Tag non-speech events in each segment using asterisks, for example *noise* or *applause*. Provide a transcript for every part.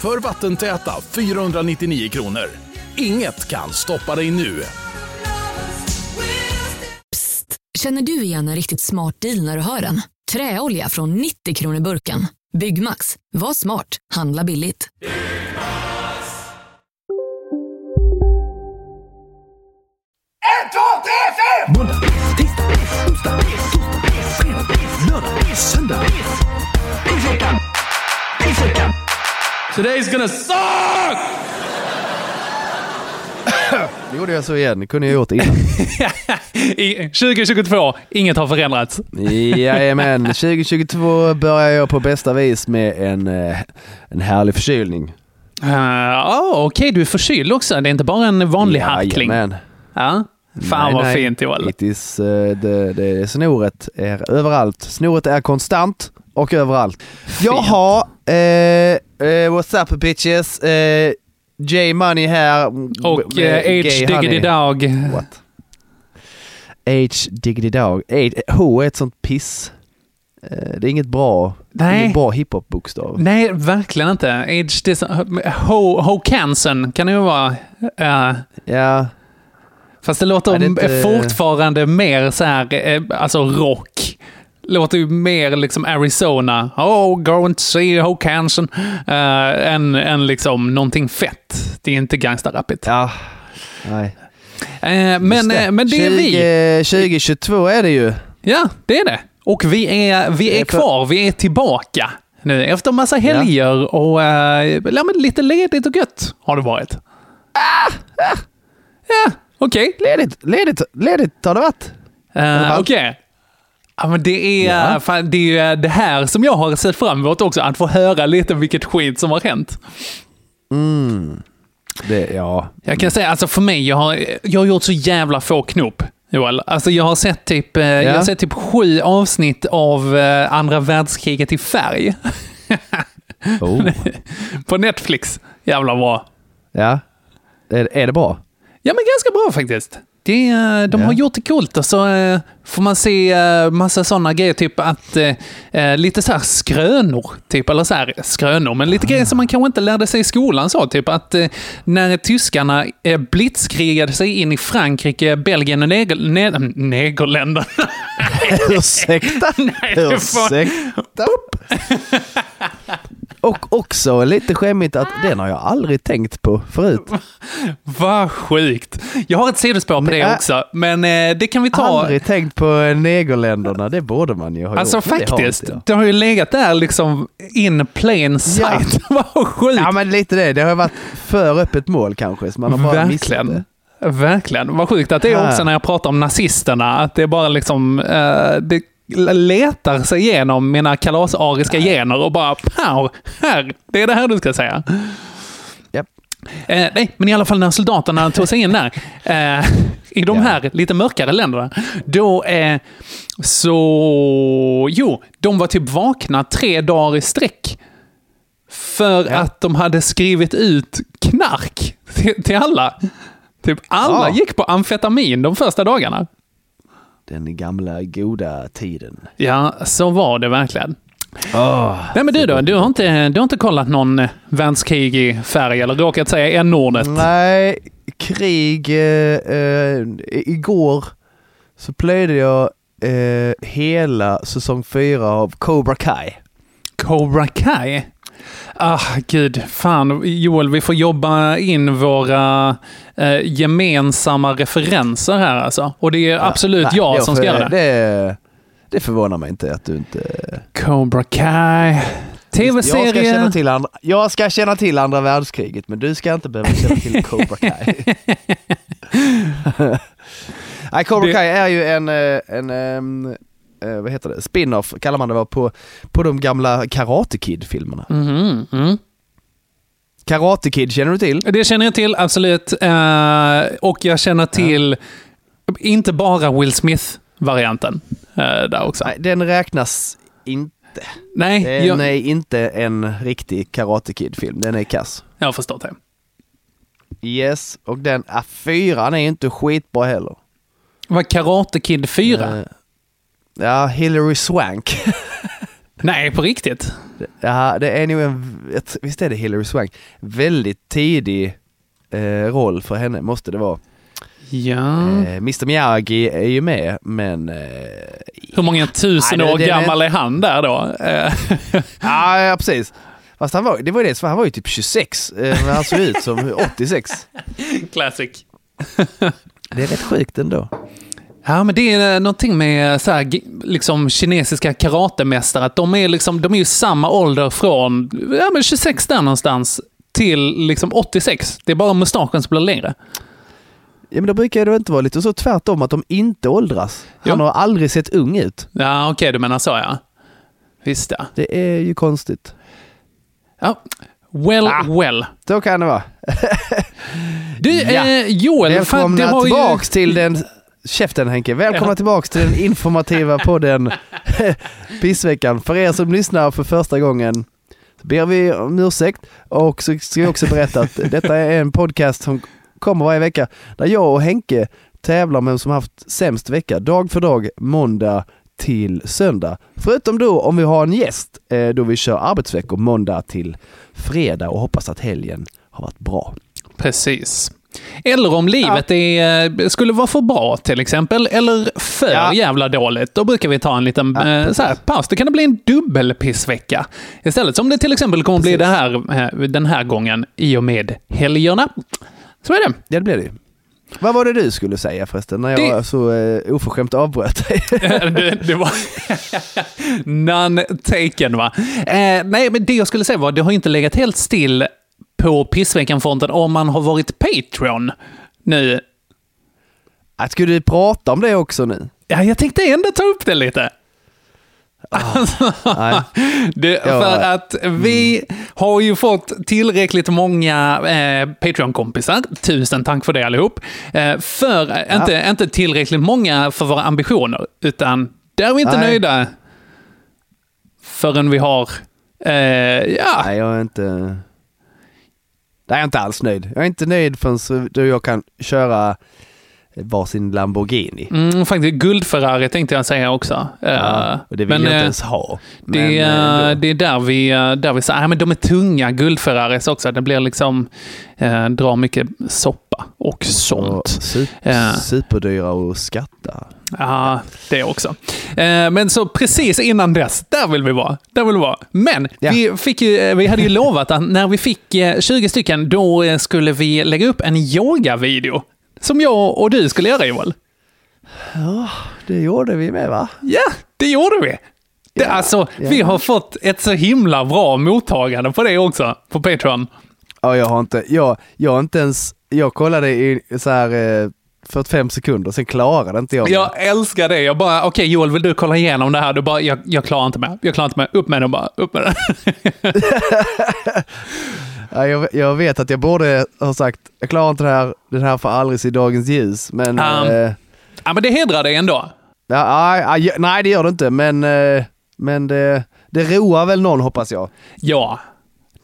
för vattentäta 499 kronor. Inget kan stoppa dig nu. Känner du igen en riktigt smart deal när du hör den? Träolja från 90 kronor burken. Byggmax. Var smart. Handla billigt. En, två, tre, fyra! Måndag, tisdag, onsdag, torsdag, fredag, lördag, söndag. Pizzveckan! Pizzveckan! Today's gonna suck! Det gjorde jag så igen. Det kunde jag gjort innan. *laughs* I 2022, inget har förändrats. Jajamän, *laughs* 2022 börjar jag på bästa vis med en, eh, en härlig förkylning. Uh, oh, Okej, du är förkyld också. Det är inte bara en vanlig harkling. Jajamän. Ja. Fan Nej, vad nej. fint Joel. It is, eh, det, det, snoret är överallt. Snoret är konstant och överallt. Jaha, eh, eh, what's up bitches? Eh, J-Money här. Och eh, H Diggity. Dog. What? H Diggity Dog. H, är ett sånt piss. Eh, Det är inget bra, Nej. ingen bra hiphop-bokstav. Nej, verkligen inte. Age Ho, Ho Canson kan det ju vara. Uh, Ja, fast det låter Ja, det är inte- fortfarande mer så här, eh, alltså rock. Låter ju mer liksom Arizona. Oh, go and see Ho Canson. Uh, än, än liksom någonting fett. Det är inte gangsterrappigt. ja. Nej. Eh, men, eh, men det är vi. 20, 2022 är det ju. Ja, det är det. Och vi är, vi Det är kvar, vi är tillbaka nu efter massa helger och eh, ja, men lite ledigt och gött har det varit. Ja, okej. Ledigt, ledigt, ledigt har det varit. Eh, fall. Okej. Ja, men det är, Ja. fan, det är det här som jag har sett fram emot också, att få höra lite vilket skit som har hänt. Mm. Det, ja. Jag kan säga, alltså för mig, jag har, jag har gjort så jävla få knop. Joel. Alltså jag har sett typ, eh, jag har sett typ sju avsnitt av eh, andra världskriget i färg. Oh. *laughs* På Netflix. Jävla bra. ja. Är, är det bra? Ja, men ganska bra faktiskt. Det, eh, de Ja. har gjort det coolt och så eh, får man se eh, massa sådana grejer, typ att lite så här skrönor, typ, eller så här skrönor, men lite grejer som man kanske inte lärde sig i skolan, så typ att när tyskarna blitzkrigade sig in i Frankrike, Belgien och Neger, ne, Negerländerna. *laughs* Ursäkta? *laughs* Nej, Ursäkta? *laughs* Och också lite skämmigt att den har jag aldrig tänkt på förut. Vad sjukt. Jag har ett sidospår på det Nej. också, men eh, det kan vi ta. Aldrig tänkt på negerländerna, det borde man ju ha Alltså gjort. men det har faktiskt, det har ju legat där liksom in plain sight. *laughs* Vad sjukt! Ja men lite det, det har varit för öppet mål kanske, så man har bara missat Verkligen. det. Verkligen. Vad sjukt att det är också när jag pratar om nazisterna, att det är bara liksom, eh, det letar sig igenom mina kalasariska gener och bara pow, här, det är det här du ska säga. Eh, nej, men i alla fall när soldaterna tog sig in där, eh, i de här lite mörkare länderna, då eh, så, jo, de var typ vakna tre dagar i sträck. För Ja. att de hade skrivit ut knark till, till alla. Typ alla Ja. gick på amfetamin de första dagarna. Den gamla goda tiden. Ja, så var det verkligen. Oh, Nej men du då, du har inte, du har inte kollat någon eh, världskrig i färg eller råkat säga n-ordet? Nej, krig. Eh, eh, igår så plöjde jag eh, hela säsong fyra av Cobra Kai. Cobra Kai? Ah, gud. Fan, Joel, vi får jobba in våra eh, gemensamma referenser här alltså. Och det är absolut Nej, jag som ska göra det. det. Det förvånar mig inte att du inte... Cobra Kai. Jag ska, Tv-serie. känna till andra, jag ska känna till andra världskriget, men du ska inte behöva känna till Cobra *laughs* Kai. *laughs* Nej, Cobra Kai är ju en, eh, en ehm, eh, vad heter det, spin-off kallar man det va, på, på de gamla Karate Kid-filmerna. Mhm, mm. Karate Kid känner du till? Det känner jag till, absolut. Eh, och jag känner till inte bara Will Smith-varianten eh, där också. Nej, den räknas inte. Nej, Den jag, är inte en riktig Karate Kid-film. Den är kass. jag har förstått det. Yes, och den, ah, fyran är inte skitbra heller. Var Karate Kid 4? Ja, Hillary Swank. *laughs* Nej, på riktigt? ja, det är nog en, visst är det Hillary Swank? Väldigt tidig eh, roll för henne, måste det vara. Ja. Eh, Mr Miyagi är ju med, men... Eh, Hur många tusen Nej, det- år det är- gammal är han där då? Eh, *laughs* ja, ja, precis. Fast han var, det var ju det, han var ju typ 26, eh, men han såg ut som *laughs* 86. Classic. Det är rätt sjukt ändå. Ja, men det är eh, någonting med så här, liksom, kinesiska karatemästare, att de är, liksom, de är ju samma ålder från ja, men 26 där någonstans till liksom 86. Det är bara mustaschen som blir längre. Ja men då brukar det inte vara lite så tvärtom att de inte åldras. Han Jo. har aldrig sett ung ut. Ja, okej, du menar så ja. Visst ja. Det är ju konstigt. ja. Well, Ah. well. Så kan det vara. Du, Ja. eh, Joel, fan, Välkomna det har ju... till den... Käften Henke. Välkomna Ja. tillbaks till den informativa *laughs* podden *laughs* Pissveckan. För er som lyssnar för första gången ber vi om ursäkt och så ska jag också berätta att *laughs* detta är en podcast som kommer varje vecka där jag och Henke tävlar med vem som haft sämst vecka dag för dag, måndag till söndag. Förutom då om vi har en gäst eh, då vi kör arbetsveckor måndag till fredag och hoppas att helgen har varit bra. Precis. Eller om livet är, eh, skulle vara för bra till exempel, eller för Ja. jävla dåligt. Då brukar vi ta en liten Ja, eh, så här, paus. Det kan det bli en dubbelpissvecka. Istället som det till exempel kommer bli det här, eh, den här gången i och med helgerna. Så är det. Ja, det blir det ju. Vad var det du skulle säga förresten när jag Det- så eh, oförskämt avbröt dig? *laughs* det, det var *laughs* none taken va. Eh, nej, men det jag skulle säga var, det har inte legat helt still på pissveckan-fronten om man har varit Patreon nu. Att skulle du prata om det också nu? Ja, jag tänkte ändå ta upp det lite. Alltså, *laughs* Nej. det, Ja. för att vi har ju fått tillräckligt många eh, Patreon-kompisar. Tusen tack för det allihop. Eh, för, eh, inte, inte tillräckligt många för våra ambitioner, utan där är vi inte Nej. nöjda förrän vi har... Eh, ja, Nej, jag är inte... Där är jag inte alls nöjd. Jag är inte nöjd förrän du och jag kan köra varsin Lamborghini. mm, faktiskt guldferrari tänkte jag säga också. Eh, Ja, och det vill men, jag inte eh, ens ha. Det, Men, eh, det är där vi, eh, där vi säger, ah, men de är tunga guldferraris också. Det blir liksom, eh, drar mycket soppa och Och sånt. Super, Ja. Superdyra att skatta. Ja, det också. Eh, men så precis innan dess, där vill vi vara. Där vill vi vara. Men Ja. vi, fick ju, eh, vi hade ju *laughs* lovat att när vi fick eh, 20 stycken, då eh, skulle vi lägga upp en yoga-video. Som jag och du skulle göra Joel. Det gjorde vi med va? Ja, det gjorde vi. Det, Ja, alltså, ja. vi har fått ett så himla bra mottagande på det också, på Patreon. Ja, jag har inte, jag, jag har inte ens, jag kollade i så här eh, 45 sekunder, sen klarade inte jag. Jag älskar det. Jag bara, okej Joel, vill du kolla igenom det här? Du bara, jag, jag klarar inte med. Jag klarar inte med. Upp med den bara. Upp med den. *laughs* *laughs* Ja, jag, jag vet att jag borde ha sagt, jag klarar inte det här, den här får aldrig se dagens ljus. Men, Um, eh, ja, men det hedrar dig ändå. ja, ja, nej det gör det inte, men, eh, men det, det roar väl någon hoppas jag. Ja.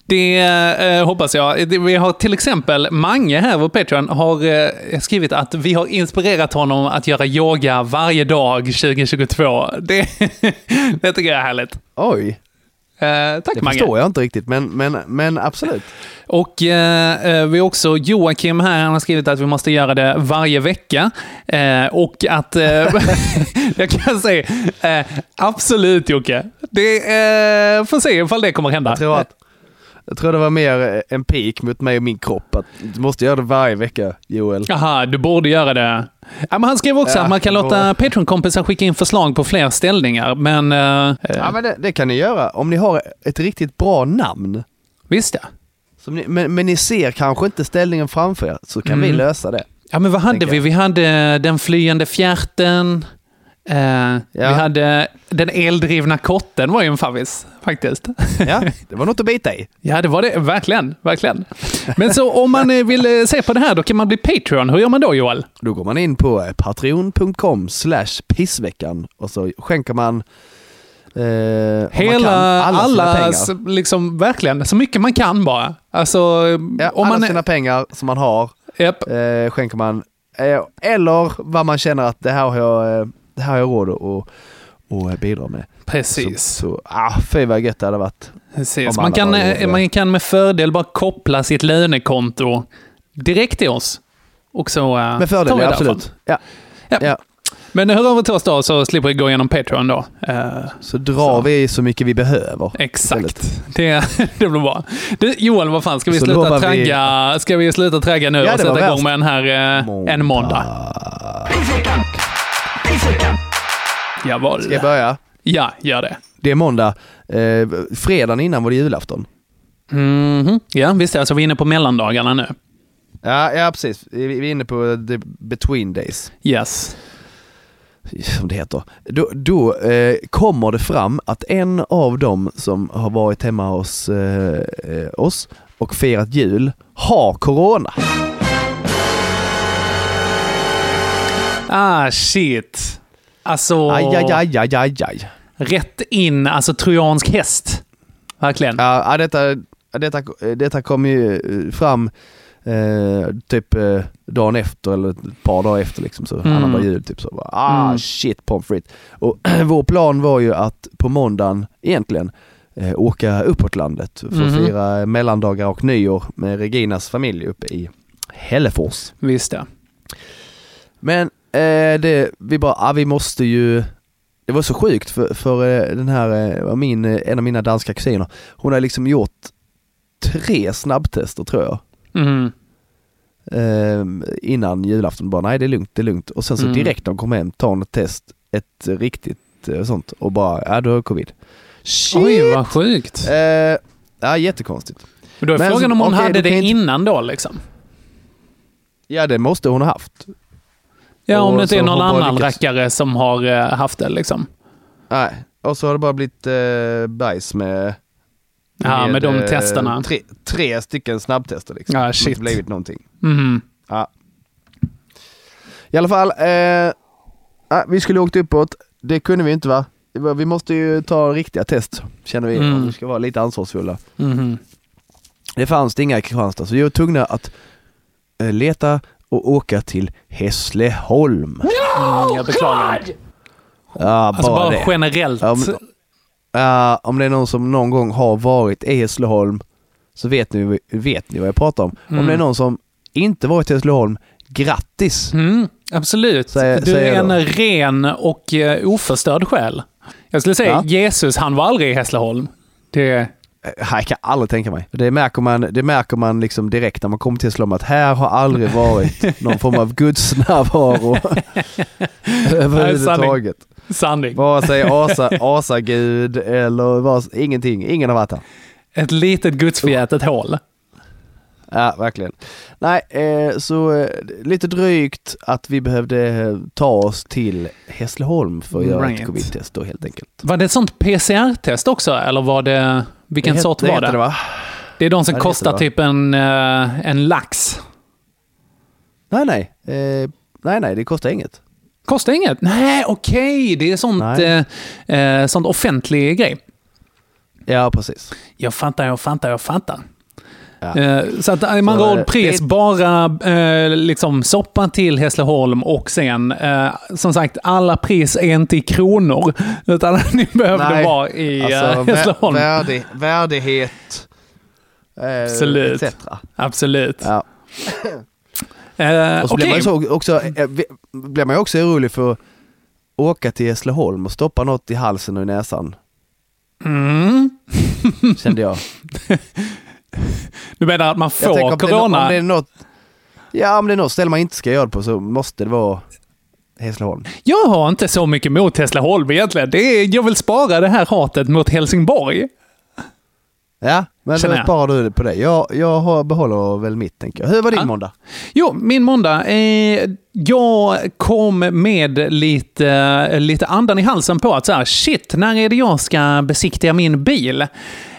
Det eh, hoppas jag. Vi har till exempel Mange här på Patreon har eh, skrivit att vi har inspirerat honom att göra yoga varje dag 2022. Det, *laughs* det tycker jag är härligt. Oj, Eh, tack det Mange. förstår jag inte riktigt, men, men, men absolut. Och eh, eh, vi också Joakim här, han har skrivit att vi måste göra det varje vecka. Eh, och att, eh, *laughs* jag kan säga, eh, absolut Jocke. Det får se ifall det kommer hända. Jag tror, att, jag tror det var mer en pik mot mig och min kropp, att du måste göra det varje vecka Joel. Jaha, du borde göra det. Ja, men han skrev också Ja, att man kan låta Patreon-kompisar skicka in förslag på fler ställningar, men... Eh, eh, Ja men det, det kan ni göra om ni har ett riktigt bra namn. visst ja. Ni, men, men ni ser kanske inte ställningen framför er, så kan Mm. vi lösa det. Ja, men vad hade vi? jag. Vi hade Den flyende fjärten. Eh, Vi hade den eldrivna kotten var ju en favvis, faktiskt. Ja, *laughs* det var något att bita i. Ja, det var det. Verkligen. Verkligen. Men så om man eh, vill eh, se på det här, då kan man bli Patreon. Hur gör man då, Joel? Då går man in på patreon.com slash pissveckan och så skänker man eh, Hela, alla, alla, liksom verkligen, så mycket man kan bara. Alltså, Ja, om alla man... sina pengar som man har Japp, eh, skänker man. Eh, eller vad man känner att det här har jag, det här har jag råd att och, och bidra med. precis. Så, så, ah, fy vad gött det hade varit. precis. Man, kan, eh, man kan med fördel bara koppla sitt lönekonto direkt till oss. Och så eh, Med tar fördel, vi ja, absolut. Ja. Ja. Ja. Men hör av er till oss då, så slipper vi gå igenom Patreon då. Eh, Så drar Så. vi så mycket vi behöver. Exakt. Det, *laughs* det blir bra. Du, Joel, vad fan, ska vi Så sluta lovar vi- tragga, ska vi sluta tragga nu Ja, och sätta igång med den här eh, en måndag? Jawohl. Ska jag börja? Ja, gör det. Det är måndag. Eh, fredagen innan var det julafton. Mhm. Ja, visst är alltså vi är inne på mellandagarna nu. Ja, ja precis. Vi vi är inne på the between days, Yes. som det heter. Då, då eh, kommer det fram att en av dem som har varit hemma hos eh, eh, oss och firat jul har corona. Ah, shit. Alltså, Aj, aj, aj, aj, aj, aj. rätt in, alltså trojansk häst. Verkligen. Ja, detta, detta, detta kom ju eh, fram eh, typ eh, dagen efter eller ett par dagar efter liksom, så Mm. annandag jul typ så. Bara, ah Mm. shit pommes frites. Och *clears throat* vår plan var ju att på måndagen egentligen eh, åka uppåt landet för att Mhm. fira mellandagar och nyår med Reginas familj uppe i Hällefors. Visst ja. Men eh, det, vi bara, ah, vi måste ju det var så sjukt för, för eh, den här, eh, min, en av mina danska kusiner, hon har liksom gjort tre snabbtester tror jag. Mhm. Eh, innan julafton bara, nej det är lugnt, det är lugnt. Och sen så Mm. direkt hon kom hem tar hon ett test, ett riktigt sånt och bara, ja du har covid. Shit! Oj, vad sjukt. Eh, ja jättekonstigt. Men då är men frågan så- om hon okej, hade det inte- innan då liksom. Ja det måste hon ha haft. Ja, om det inte är någon annan lyckats- rackare som har eh, haft det liksom. Nej, och så har det bara blivit eh, bajs med Ja, med de eh, testerna. Tre, tre stycken snabbtester liksom. Ja, Det har shit. inte blivit någonting. Mhm. Ja. I alla fall, eh, vi skulle åkt uppåt. Det kunde vi inte va? Vi måste ju ta riktiga test, känner vi, Mm. om vi ska vara lite ansvarsfulla. Mhm. Det fanns det inga i Kristianstad, så vi var tvungna att eh, leta och åka till Hässleholm. Mm, jag beklagar. Ja, Alltså bara, bara det. generellt. Ja, men- Ja, om det är någon som någon gång har varit i Hässleholm så vet ni, vet ni vad jag pratar om. Om Mm. det är någon som inte varit i Hässleholm, grattis! Mm, absolut. Säger- du säger är då. en ren och uh, oförstörd själ. Jag skulle säga Ja. Jesus, han var aldrig i Hässleholm. Det... Eh, Jag kan aldrig tänka mig. Det märker man, det märker man liksom direkt när man kommer till Hässleholm att här har aldrig *laughs* varit någon form av gudsnärvaro *laughs* överhuvudtaget. Sanning. Vare sig *laughs* asa, asagud eller var, ingenting. Ingen har varit här. Ett litet gudsförgätet hål. Ja, verkligen. Nej, eh, så eh, lite drygt att vi behövde eh, ta oss till Hässleholm för att göra Right. ett covid-test då helt enkelt. Var det ett sånt PCR-test också, eller var det... Vilken Det sort var det? det va? Det är de som Ja, kostar det, typ en, eh, en lax. Nej, nej. Eh, nej, nej, det kostar inget. Kostar inget? Nej, okej. Det är sånt, eh, eh, sånt offentlig grej. Ja, precis. Jag fattar, jag fattar, jag fattar. Ja. Eh, Så att eh, man Så, råd eh, pris, det- bara eh, liksom soppa till Hässleholm och sen, eh, som sagt, alla pris är inte i kronor. Utan *laughs* ni behövde Nej, vara i Alltså, eh, Hässleholm. värdig, värdighet. Eh, Absolut. Etc. Absolut. Ja. Och så blir man ju så, också, blir man också orolig för att åka till Hässleholm och stoppa något i halsen och i näsan, Mm. kände jag. *laughs* Du menar att man får om det corona? Om det är något, ja, om det är något ställe man inte ska göra det på så måste det vara Hässleholm. Jag har inte så mycket mot Hässleholm egentligen. Det är, jag vill spara det här hatet mot Helsingborg. Ja, men då sparar du på det. Jag, jag behåller väl mitt tänker jag. Hur var din Ja. måndag? Jo, min måndag. Eh, jag kom med lite, lite andan i halsen på att så här, shit, när är det jag ska besiktiga min bil?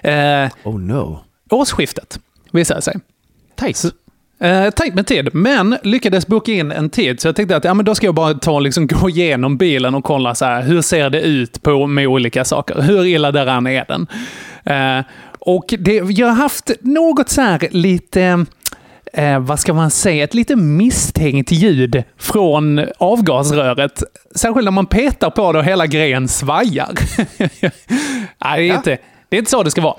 Eh, Oh no. Årsskiftet, visade det sig. Tajt. Eh, tajt med tid, men lyckades boka in en tid. Så jag tänkte att ja, men då ska jag bara ta liksom gå igenom bilen och kolla så här, hur ser det ut på, med olika saker. Hur illa däran är den? Eh, och det, jag har haft något så här lite, eh, vad ska man säga, ett lite misstänkt ljud från avgasröret. Särskilt när man petar på det och hela grejen svajar. *laughs* Nej, det är, Ja. inte, det är inte så det ska vara.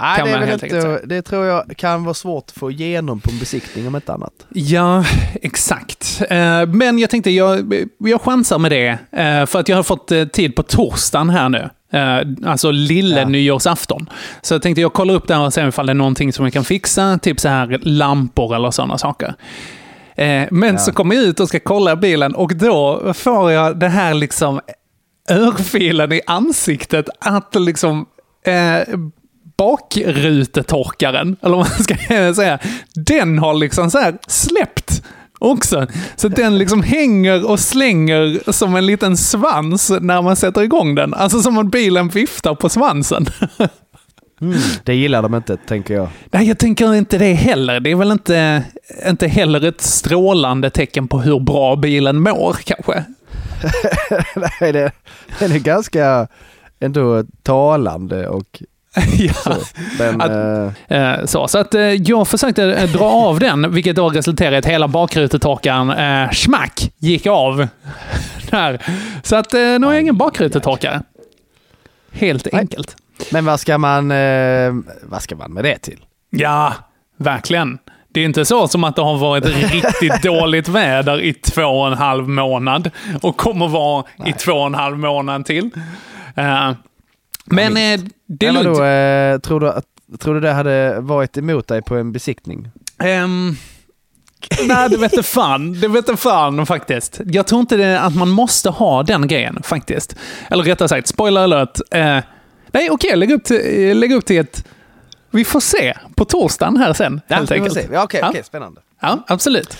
Nej, Kan det, man helt inte, det tror jag kan vara svårt att få igenom på en besiktning om inte annat. Ja, exakt. Eh, Men jag tänkte, jag, jag chansar med det. eh, För att jag har fått eh, tid på torsdagen här nu. Alltså lille Ja. nyårsafton. Så jag tänkte jag kollar upp där och ser ifall det är någonting som jag kan fixa. Typ så här lampor eller sådana saker. Men så kommer jag ut och ska kolla bilen och då får jag det här liksom örfilen i ansiktet att liksom eh, bakrutetorkaren, eller vad man ska *laughs* säga, den har liksom så här släppt också. Så den liksom hänger och slänger som en liten svans när man sätter igång den. Alltså som om bilen viftar på svansen. *laughs* Det gillar de inte, tänker jag. Nej, jag tänker inte det heller. Det är väl inte, inte heller ett strålande tecken på hur bra bilen mår kanske. *laughs* Nej, det, den är ganska ändå talande och *laughs* ja. så. Den, Att- eh, Eh, Så, så att eh, jag försökte eh, dra av den, vilket då resulterade i att hela bakrutetorkaren, eh, schmack, gick av. *laughs* Där. Så att eh, nu har jag ingen bakrutetorkare. Helt Nej. enkelt. men vad ska man, eh, vad ska man med det till? Ja, verkligen. Det är inte så som att det har varit riktigt *laughs* dåligt väder i två och en halv månad och kommer vara i två och en halv månad till. Eh, men eh, det är lugnt. vadå, eh, tror, du att, tror du det hade varit emot dig på en besiktning? Um, nej, det vet fan. Det vet fan faktiskt. Jag tror inte det, att man måste ha den grejen faktiskt. Eller rättare sagt, spoiler alert. Eh, nej, okej, lägg, upp till- lägg upp till ett... Vi får se på torsdagen här sen, helt vi får enkelt. se. Ja, Okej, Ja. okej, spännande. Ja, absolut.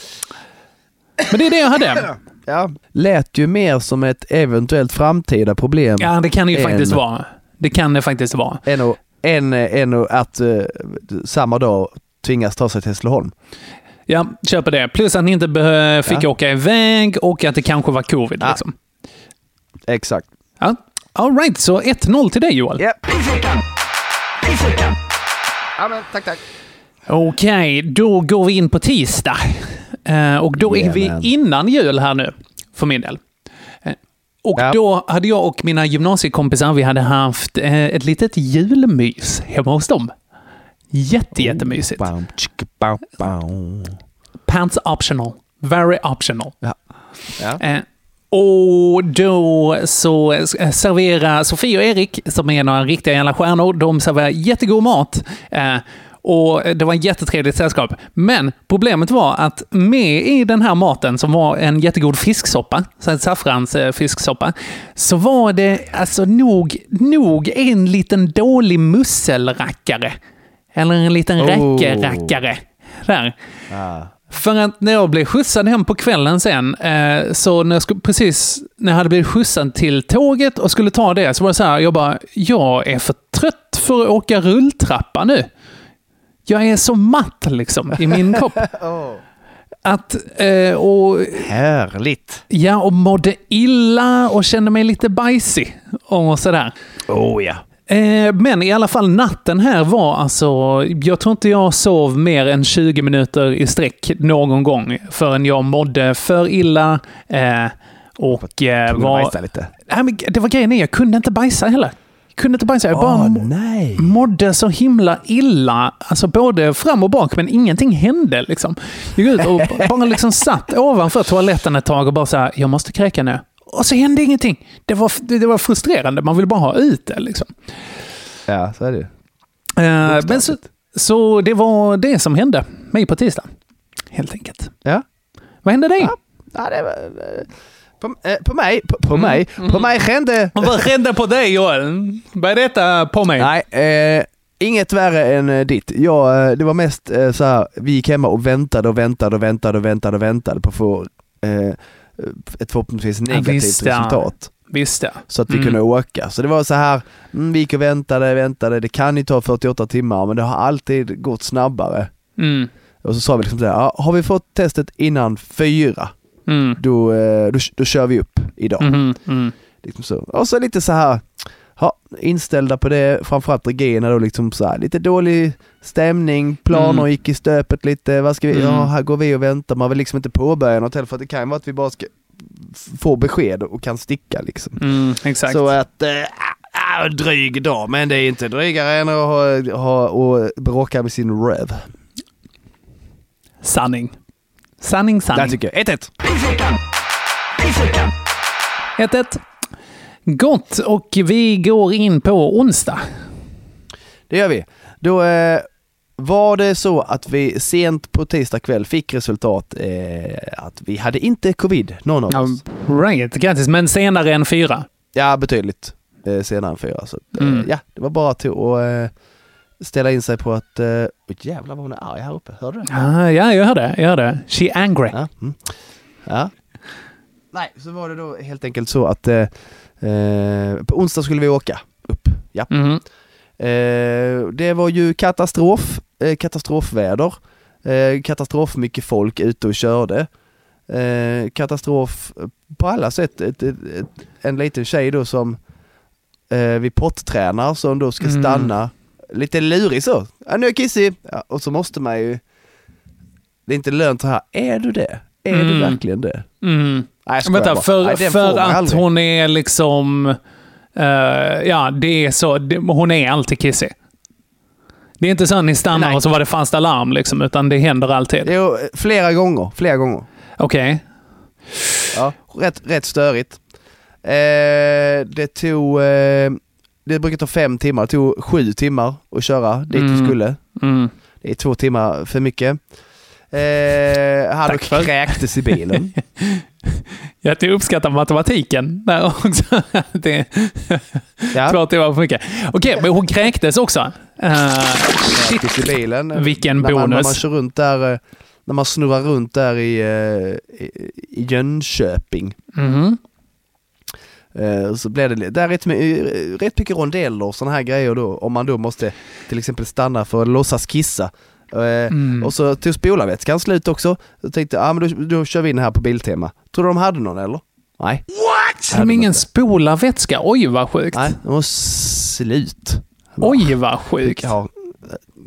Men det är det jag hade. Ja. Lät ju mer som ett eventuellt framtida problem Ja, det kan det ju faktiskt vara. Det kan det faktiskt vara. än, att, än, än att eh, samma dag tvingas ta sig till Hässleholm. Ja, köper det. Plus att ni inte behö- fick Ja. åka iväg och att det kanske var covid. Ja. Liksom. Exakt. Ja. All right, så 1-0 till dig Joel. Pissveckan! ja men tack tack. Okej, då går vi in på tisdag. Eh, och då är vi Jajamän. innan jul här nu, för min del. Och Ja. då hade jag och mina gymnasiekompisar, vi hade haft eh, ett litet julmys hemma hos dem. Jätte, jättemysigt. Pants optional. Very optional. Ja. Ja. Eh, och då så eh, serverar Sofie och Erik, som är några riktiga jävla stjärnor, de serverar jättegod mat. Eh, och det var ett jättetrevligt sällskap. Men problemet var att med i den här maten, som var en jättegod fisksoppa, så en saffrans eh, så var det alltså nog, nog en liten dålig musselrackare. Eller en liten Oh. räckerackare. Där. Ja. För att när jag blev skjutsad hem på kvällen sen, eh, så när jag, skulle, precis när jag hade blivit skjutsad till tåget och skulle ta det, så var det så här, jag bara, jag är för trött för att åka rulltrappa nu. Jag är så matt liksom i min *laughs* kropp. Att, eh, och Härligt. ja, och mådde illa och kände mig lite bajsig och sådär. Oh ja. Eh, Men i alla fall natten här var alltså, jag tror inte jag sov mer än 20 minuter i sträck någon gång förrän jag mådde för illa. Eh, och eh, var... bajsa lite. Nej, men det var grejen är, jag kunde inte bajsa heller. Kunde inte bajsa, jag bara Åh, må- nej. mådde så himla illa. Alltså både fram och bak, men ingenting hände liksom. Jag gick ut och *laughs* bara liksom satt ovanför toaletten ett tag och bara så här, jag måste kräka nu. Och så hände ingenting. Det var, det, var frustrerande, man vill bara ha ut det liksom. Ja, så är det ju. Eh, men så, så det var det som hände mig på tisdag. Helt enkelt. Ja. Vad hände dig? Ja. Ja, det var, eh, på, eh, på mig, på, på Mm. mig, på mig hände... *laughs* Vad hände på dig Joel? Berätta på mig. Nej, eh, Inget värre än eh, ditt. Ja, eh, det var mest eh, så här, vi gick hemma och väntade och väntade och väntade och väntade och väntade på att få eh, ett förhoppningsvis negativt visst, ja. resultat. Visst ja. Så att vi Mm. kunde åka. Så det var så här, mm, vi gick och väntade, väntade, det kan ju ta 48 timmar men det har alltid gått snabbare. Mm. Och så sa vi liksom så här, ja, har vi fått testet innan fyra, Mm. då, eh, då, då kör vi upp idag. Mhm, mm. Liksom så. Och så lite så här, ja, inställda på det, framförallt Regina då liksom så här, lite dålig stämning, planer Mm. gick i stöpet lite, vad ska vi, Mm. ja här går vi och väntar, man vill liksom inte påbörja något heller för det kan ju vara att vi bara ska få besked och kan sticka liksom. Mm, exakt. Så att, äh, äh, dryg dag, men det är inte drygare än att ha, ha och bråka med sin röv. Sanning. Sanning, Där sanning. tycker jag, 1-1. Pissveckan! Pissveckan! 1-1. Gott, och vi går in på onsdag. Det gör vi. Då eh, var det så att vi sent på tisdag kväll fick resultat eh, att vi hade inte covid, någon av oss. right, grattis. Men senare än fyra. Ja, betydligt eh, senare än fyra. Så, eh, Mm. Ja, det var bara till att eh, ställa in sig på att... Eh, oj, jävlar vad hon är arg här uppe, hör du? Ah, ja, jag hör det. Jag hör det. She angry. Ja. Mm. ja. Nej, så var det då helt enkelt så att eh, på onsdag skulle vi åka upp. Ja. Eh, det var ju katastrof, katastrofväder, katastrof mycket folk ute och körde. Katastrof på alla sätt. Ett, ett, ett, en liten tjej då som eh, vi pottränar som då ska Mm. Lite lurig så. Ja, nu är jag kissig. Ja, och så måste man ju... Det är inte lönt så här. Är du det? Är du Mm. verkligen det? Mm. Nej, jag Vänta, bara. för, Nej, för att aldrig. hon är liksom... eh, ja, det är så. Det, hon är alltid kissig. Det är inte så att ni stannar Nej. och så var det fast alarm, liksom, utan det händer alltid. Jo, flera gånger. Flera gånger. Okej. Ja, rätt, rätt störigt. Eh, det tog, eh, det brukar ta fem timmar, det tog sju timmar att köra dit Mm. skulle. Mm. Det är två timmar för mycket. Eh, han kräktes i bilen. *laughs* Jag uppskattar matematiken där också. *laughs* Det Ja, Två timmar för mycket. Okej, men hon kräktes också. Kräktes i bilen. Vilken när man, när bonus. man kör runt där, eh, när man snurrar runt där i, eh, i, i Jönköping. Mhm. Eh, Så blir det, det är rätt, my- rätt mycket rondeller och sådana här grejer då. Om man då måste till exempel stanna för att låtsas kissa. Eh, Mm. Och så tog spolarvätskan slut också. Jag tänkte, ja ah, men då, då kör vi in här på Biltema. Tror du de hade någon eller? Nej. Har de ingen spolarvätska? Oj, vad sjukt. Nej, de var slut. Oj, vad sjukt. Ja,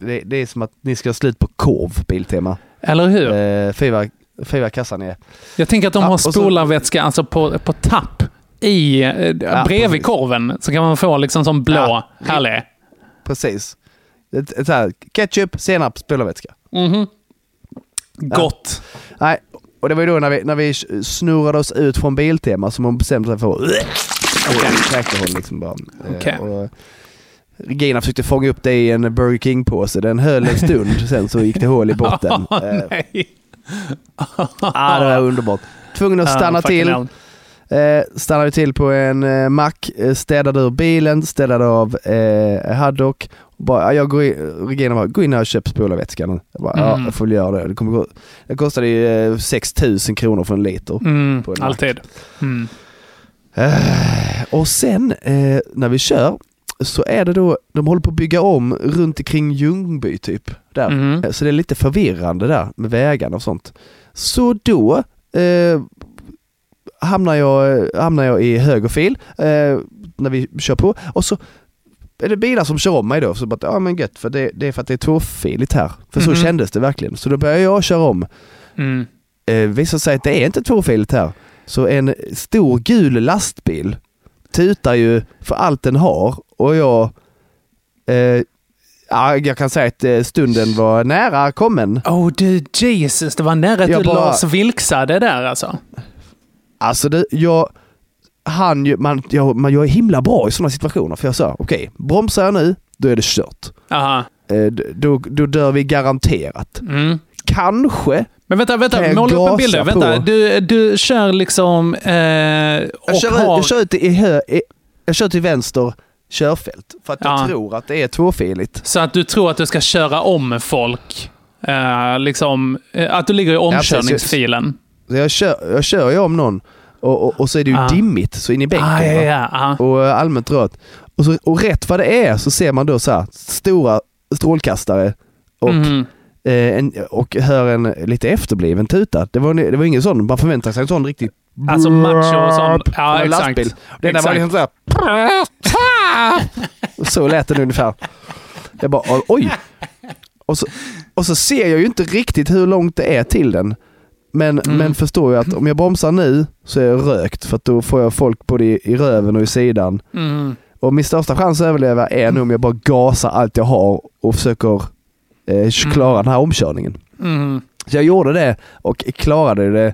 det, det är som att ni ska ha slut på korv, Biltema. Eller hur? Eh, fyra, fyra kassan är... Jag tänker att de Ja, har och så- spolarvätska alltså på, på tapp i, eh, bredvid precis. korven. Så kan man få liksom som blå, Ja. härlig. Precis. Så här, ketchup, senap, spolarvätska. Mhm. Gott. Nej, och det var ju då när vi, när vi snurrade oss ut från Biltema som hon bestämde sig för att... Okay. hon liksom bara. Eh, Okej. och Regina försökte fånga upp det i en Burger King-påse. Den höll en stund, *laughs* sen så gick det hål i botten. Eh, nej. ah, det var underbart. Tvungen att stanna fucking till. hell. Eh, stannade till på en eh, mack, eh, städade ur bilen, städade av eh, Haddock. Bara, ja, jag går in, Regina bara, gå in här och köp spolarvätskan. Jag bara, ja, Mm. jag får väl göra det. Det, kommer gå, det kostade ju eh, 6000 kronor för en liter. Mm, en alltid. Mm. Eh, och sen eh, när vi kör så är det då, de håller på att bygga om runt omkring Ljungby typ. Där. Mhm. Eh, Så det är lite förvirrande där med vägarna och sånt. Så då eh, hamnar, jag, hamnar jag i högerfil eh, när vi kör på och så är det bilar som kör om mig då. Så bara, ja men gött, för det, det är för att det är tvåfiligt här. För Mhm. så kändes det verkligen. Så då börjar jag köra om. Mm. Eh, visar sig att det är inte tvåfiligt här. Så en stor gul lastbil tutar ju för allt den har och jag eh, ja, jag kan säga att eh, stunden var nära kommen. Oh du Jesus, det var nära att Jag du bara- Lars vilksade där alltså. Alltså det, jag han ju, man, jag, man, jag är himla bra i sådana situationer för jag sa okej, bromsar jag nu, då är det kört. Aha. Eh, då, då dör vi garanterat. Mm. Kanske. Men vänta, vänta. Måla upp en bild. på? Vänta, du, du kör liksom... Eh, och Jag kör, har... jag kör ut i hö, jag kör till vänster, körfält. För att Ja. jag tror att det är tvåfiligt. Så att du tror att du ska köra om folk. Eh, liksom, eh, att du ligger i omkörningsfilen. Jag, kör, jag kör ju om någon och, och, och så är det ju Ah. dimmigt så in i bänken. Ah, ja, ja, ja. Och eh, allmänt rött. Och, så, och rätt vad det är så ser man då så här, stora strålkastare och, Mhm. eh, en, och hör en lite efterbliven tuta. Det var, det var ingen sån, man förväntar sig en sån riktig Alltså macho som... från Ja, exakt. lastbil. Den där var liksom så här. Så lät den ungefär. Jag bara oj. Och så, och så ser jag ju inte riktigt hur långt det är till den. Men, Mm. men förstår ju att om jag bromsar nu så är jag rökt för då får jag folk både i, i röven och i sidan. Mm. Och min största chans att överleva är nog om jag bara gasar allt jag har och försöker eh, klara den här omkörningen. Mm. Så jag gjorde det och klarade det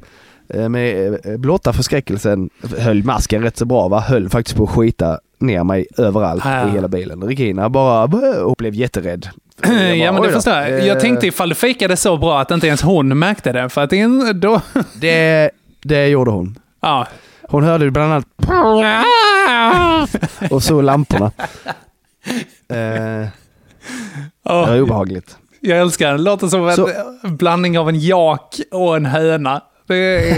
eh, med eh, blotta förskräckelsen. Höll masken rätt så bra va? Höll faktiskt på att skita ner mig överallt Ja. i hela bilen. Regina bara och blev jätterädd. *clears throat* Bara, Ja, men "Oj det då." förstår jag. Eh, Jag tänkte ifall du fejkade så bra att inte ens hon märkte det. För att en, då... *laughs* Det, det gjorde hon. Ja. Hon hörde ju bland annat *laughs* och så lamporna. Eh, det var obehagligt. jag älskar det. Det låter som en Så- blandning av en jak och en höna. Det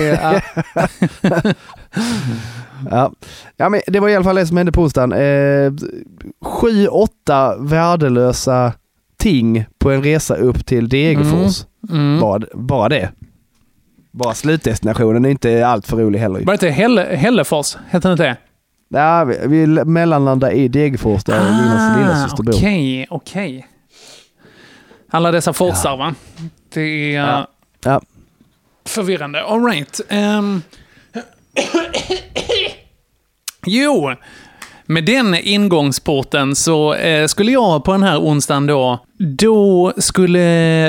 är... *laughs* Ja. Ja. ja, men det var i alla fall det som hände på onsdagen. Eh, sju, åtta värdelösa ting på en resa upp till Degerfors. Mm. Bara, bara det. Bara slutdestinationen är inte allt för rolig heller. Var det inte Helle, Hällefors? Hette det inte det? Ja, vi, vi mellanlandade i Degerfors där Linas lillasyster bor. Ah, Okej, okej. Alla dessa forsar va? Det är Ja. Ja. förvirrande. All right. Jo, med den ingångsporten så eh, skulle jag på den här onsdagen då, då skulle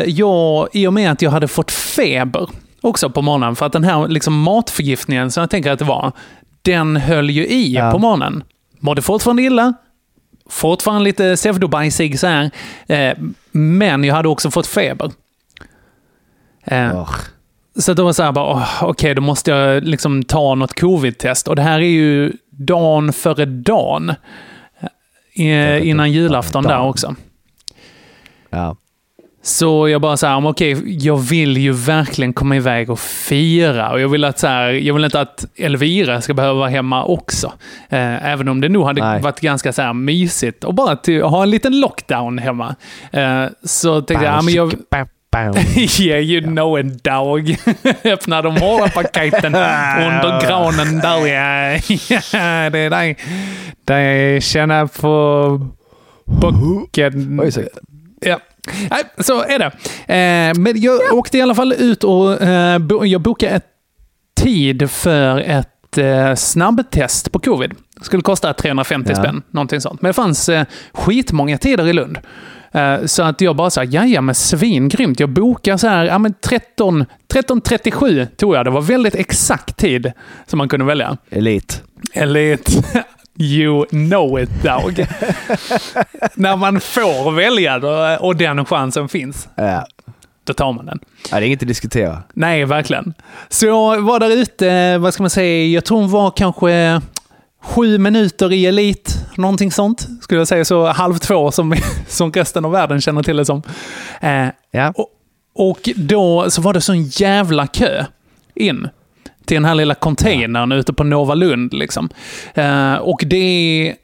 jag, i och med att jag hade fått feber också på morgonen, för att den här liksom matförgiftningen som jag tänker att det var, den höll ju i Ja. på morgonen. Mådde fortfarande illa, fortfarande lite pseudobajsig så här, eh, men jag hade också fått feber. Eh, Åh. så då var det så här bara, okej, då måste jag liksom ta något covid-test. Och det här är ju dagen före dagen. Eh, innan julafton där också. Ja. Så jag bara så här, okej, jag vill ju verkligen komma iväg och fira. Och jag vill, att så här, jag vill inte att Elvira ska behöva vara hemma också. Eh, även om det nog hade Nej. varit ganska så här mysigt och bara till, ha en liten lockdown hemma. Eh, så tänkte jag, ja, men jag, *laughs* Yeah, you know en dag. *laughs* Öppna de hårda paketen *laughs* under granen där. Ja, Ja, det är dig. Det känner på bocken. Ja. Nej, så är det. Eh, men jag åkte i alla fall ut och eh, bo, jag bokade ett tid för ett eh, snabbtest på covid. Det skulle kosta 350 Ja. spänn, någonting sånt. Men det fanns eh, skitmånga tider i Lund. Eh, så att jag bara sa, ja men svingrymt. Jag bokar så här, ja men 13, 13.37 tror jag. Det var väldigt exakt tid som man kunde välja. elit. Elite. *laughs* You know it, dog. *laughs* När man får välja då, och den chansen finns, Ja. då tar man den. ja, det är inget att diskutera. Nej, verkligen. Så jag var där ute, vad ska man säga, jag tror hon var kanske sju minuter i elit, någonting sånt. Skulle jag säga så halv två som, *laughs* som resten av världen känner till det som. Eh, Ja. och, och då så var det sån jävla kö in till den här lilla containern ute på Nova Lund. Liksom. Eh, och det är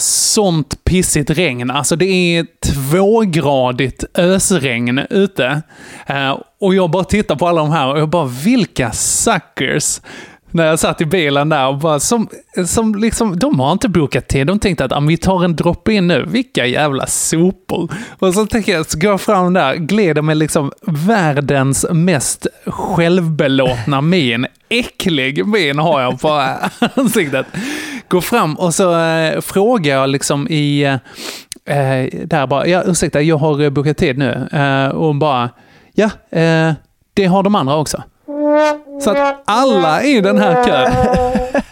sånt pissigt regn. Alltså det är tvågradigt ösregn ute. Eh, och jag bara tittar på alla de här och jag bara, vilka suckers. När jag satt i bilen där och bara, som, som liksom, de har inte bokat tid. De tänkte att ah, vi tar en droppe in nu. Vilka jävla sopor. Och så tänker jag, så går jag fram där, glider med liksom världens mest självbelåtna *laughs* min. Äcklig min har jag på *laughs* ansiktet. Går fram och så eh, frågar jag liksom i... Eh, där bara, ja ursäkta, jag har eh, bokat tid nu. Eh, och hon bara, ja, eh, det har de andra också. Så att alla i den här kön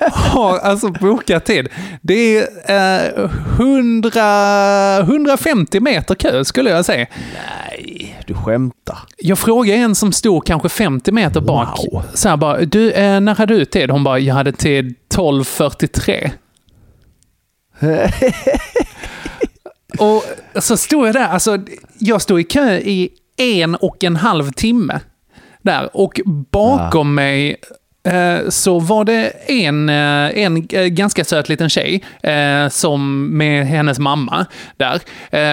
*laughs* har alltså bokat tid. Det är eh, 100, 150 meter kö skulle jag säga. Nej, du skämtar. Jag frågade en som stod kanske 50 meter bak. Wow. Så här bara, du, eh, när hade du tid? Hon bara, jag hade tid 12.43. *laughs* Och så stod jag där, alltså jag stod i kö i en och en halv timme. Där. Och bakom mig eh, så var det en, eh, en eh, ganska söt liten tjej som med hennes mamma där.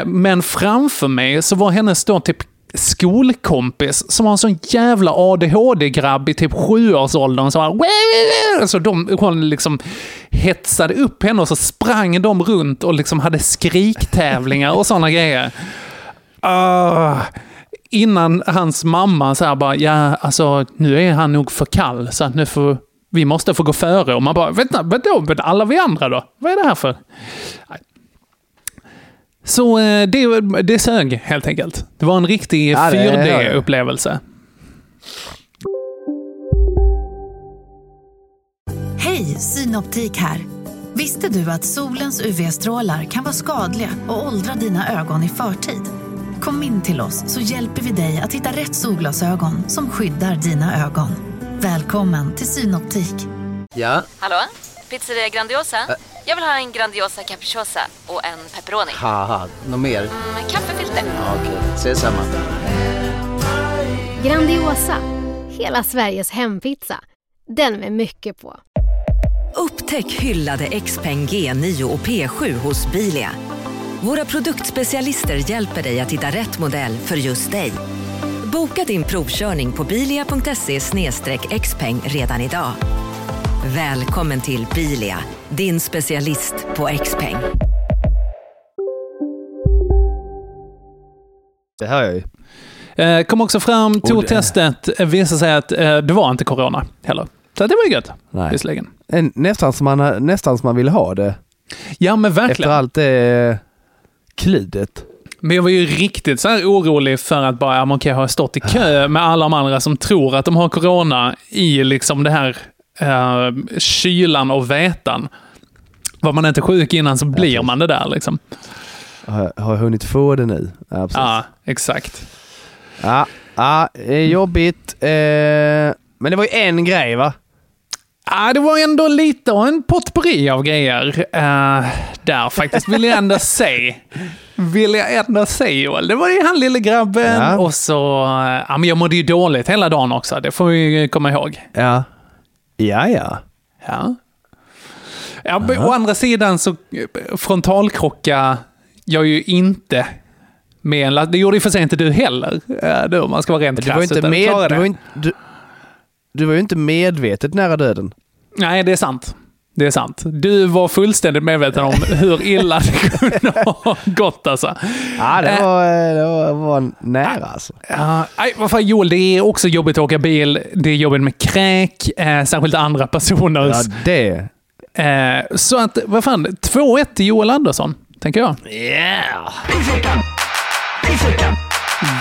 Men framför mig så var hennes då typ skolkompis som var en sån jävla ADHD-grabb i typ sjuårsåldern. Så, här, så de, hon liksom hetsade upp henne och så sprang de runt och liksom hade skriktävlingar och såna grejer. Ah, innan hans mamma så här bara, ja alltså nu är han nog för kall så att nu får vi måste få gå före. Och man bara, vänta, vadå, men alla vi andra då? Vad är det här för? Nej. Så eh, det, det sög helt enkelt. Det var en riktig Ja, det- 4D-upplevelse. Hej, Synoptik här. Visste du att solens UV-strålar kan vara skadliga och åldra dina ögon i förtid? Kom in till oss så hjälper vi dig att hitta rätt solglasögon som skyddar dina ögon. Välkommen till Synoptik. Ja, Hallå? Pizzeria Grandiosa? Jag vill ha en Grandiosa capriciosa och en pepperoni. något mer? Med kaffefilter. Ja, Okej, ses samma. Grandiosa, hela Sveriges hempizza. Den med mycket på. Upptäck hyllade XPeng G9 och P7 hos Bilia. Våra produktspecialister hjälper dig att hitta rätt modell för just dig. Boka din provkörning på bilia.se xpeng redan idag. Välkommen till Bilia, din specialist på XPeng. Det hör jag ju. Eh, kom också fram, tog det- testet, eh, visade sig att eh, det var inte corona heller. Så det var ju gött, Nej. visserligen. En, nästan, som man, nästan som man vill ha det. Ja, men Efter verkligen. allt det klidet. Men jag var ju riktigt så här orolig för att bara, ja, okej, har jag stått i kö med alla de andra som tror att de har corona i liksom det här eh, kylan och vätan. Var man inte sjuk innan så blir man det där liksom. Har, jag- har jag hunnit få det nu? Ja. Ja, exakt. Ja, ja jobbigt. Eh, men det var ju en grej va? Ja, det var ändå lite av en potpurri av grejer eh, där faktiskt, vill jag ändå säga. Vill jag ändå säga Joel. Det var ju han lille grabben Ja. och så... Ja, men jag mådde ju dåligt hela dagen också, det får vi komma ihåg. Ja. Ja, ja. Ja. ja å andra sidan så frontalkrocka jag ju inte med en last- Det gjorde ju för sig inte du heller, då, om man ska vara rent Du var, krass, inte med, du, var inte, du, du var ju inte medvetet nära döden. Nej, det är sant. Det är sant. Du var fullständigt medveten om hur illa det kunde ha gått alltså. Ja, det Eh. var, eh, det var, nära alltså. Ja, nej, vad fan Joel, det är också jobbigt att åka bil. Det är jobbigt med kräk, eh, särskilt andra personer. Ja, det. Eh, så att, vad fan, 2-1 till Joel Andersson, tänker jag. Yeah!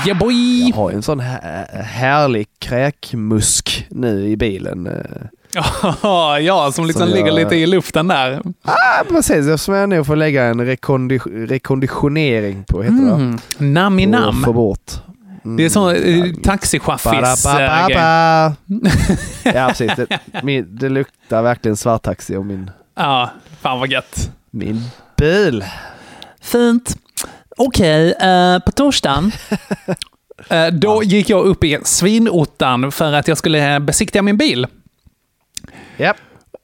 Yeah boy! Jag har ju en sån här, härlig kräkmusk nu i bilen. Eh. *laughs* ja, som liksom Som jag- ligger lite i luften där. Ah, precis, som jag nog får lägga en rekondi- rekonditionering på, heter det? Mm. Nam i nam. få bort. Mm. Det är så eh, taxichaffis eh. *laughs* Ja, precis. Det, min, det luktar verkligen svarttaxi om min, Ja, fan vad gött. min bil. Fint. Okej, eh, på torsdagen *laughs* eh, då gick jag upp i svinottan för att jag skulle besiktiga min bil. Japp.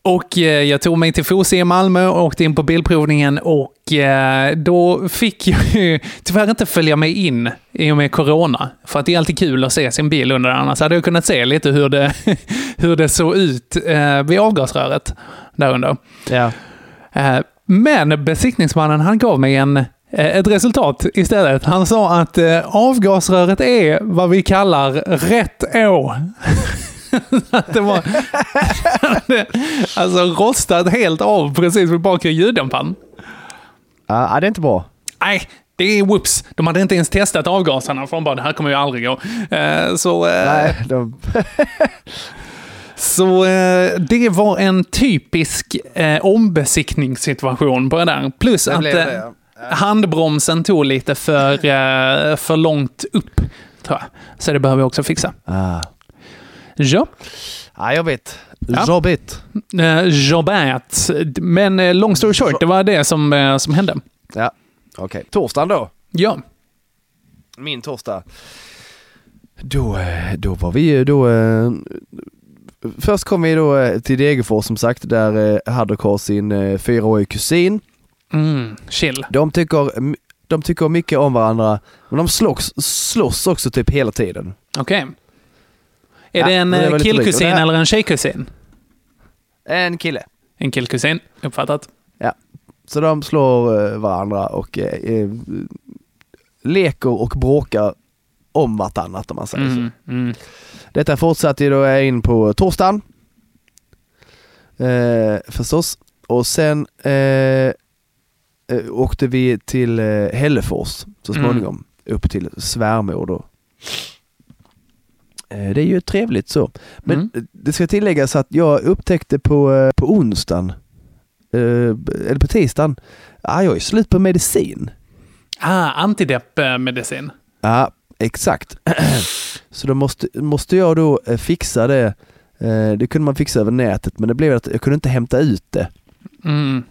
Och eh, jag tog mig till Fosie i Malmö och åkte in på bilprovningen och eh, då fick jag ju *laughs* tyvärr inte följa med in i och med corona. För att det är alltid kul att se sin bil under, annars hade jag kunnat se lite hur det, *laughs* hur det såg ut eh, vid avgasröret där under. Ja. Eh, Men besiktningsmannen han gav mig en, eh, ett resultat istället. Han sa att eh, avgasröret är vad vi kallar rätt å. *laughs* *laughs* att det var *laughs* alltså rostat helt av precis vid bakre ljuddämparen. Ja, ja, det är inte bra. Nej, det är whoops. De hade inte ens testat avgaserna för de bara det här kommer ju aldrig gå. Eh, Så, eh, Nej, de, *laughs* så eh, det var en typisk eh, ombesiktningssituation på det där. Plus Det att eh, det, ja. handbromsen tog lite för, eh, för långt upp, tror jag. Så det behöver vi också fixa. ah. Ja, Ja, jobbigt. Ja. Jobbigt. Eh, Jobbat. Men eh, long story short, det var det som, eh, som hände. Ja, okej. Torsdagen då. Ja. Min torsdag. Då, eh, då var vi ju då... Först kom vi då till Degerfors som sagt, där Haddock har sin fyraårige kusin. Mm, chill. De tycker, de tycker mycket om varandra, men de slåss, slåss också typ hela tiden. Okej. Är Ja, det en det eh, killkusin det här- eller en tjejkusin? En kille. En killkusin, uppfattat. Ja. Så de slår eh, varandra och eh, eh, leker och bråkar om vartannat om man säger så. Mm, mm. Detta fortsatte ju då in på torsdagen. Eh, förstås. Och sen eh, åkte vi till eh, Hällefors så Mm. småningom. Upp till svärmor då. Eh, det är ju trevligt så. Men Mm. det ska tilläggas att jag upptäckte på, eh, på onsdagen, eh, eller på tisdagen, ah, jag är slut på medicin. Ah, antidepp-medicin. Ja, exakt. *clears throat* Så då måste, måste jag då fixa det. Det kunde man fixa över nätet men det blev att jag kunde inte hämta ut det. Mm,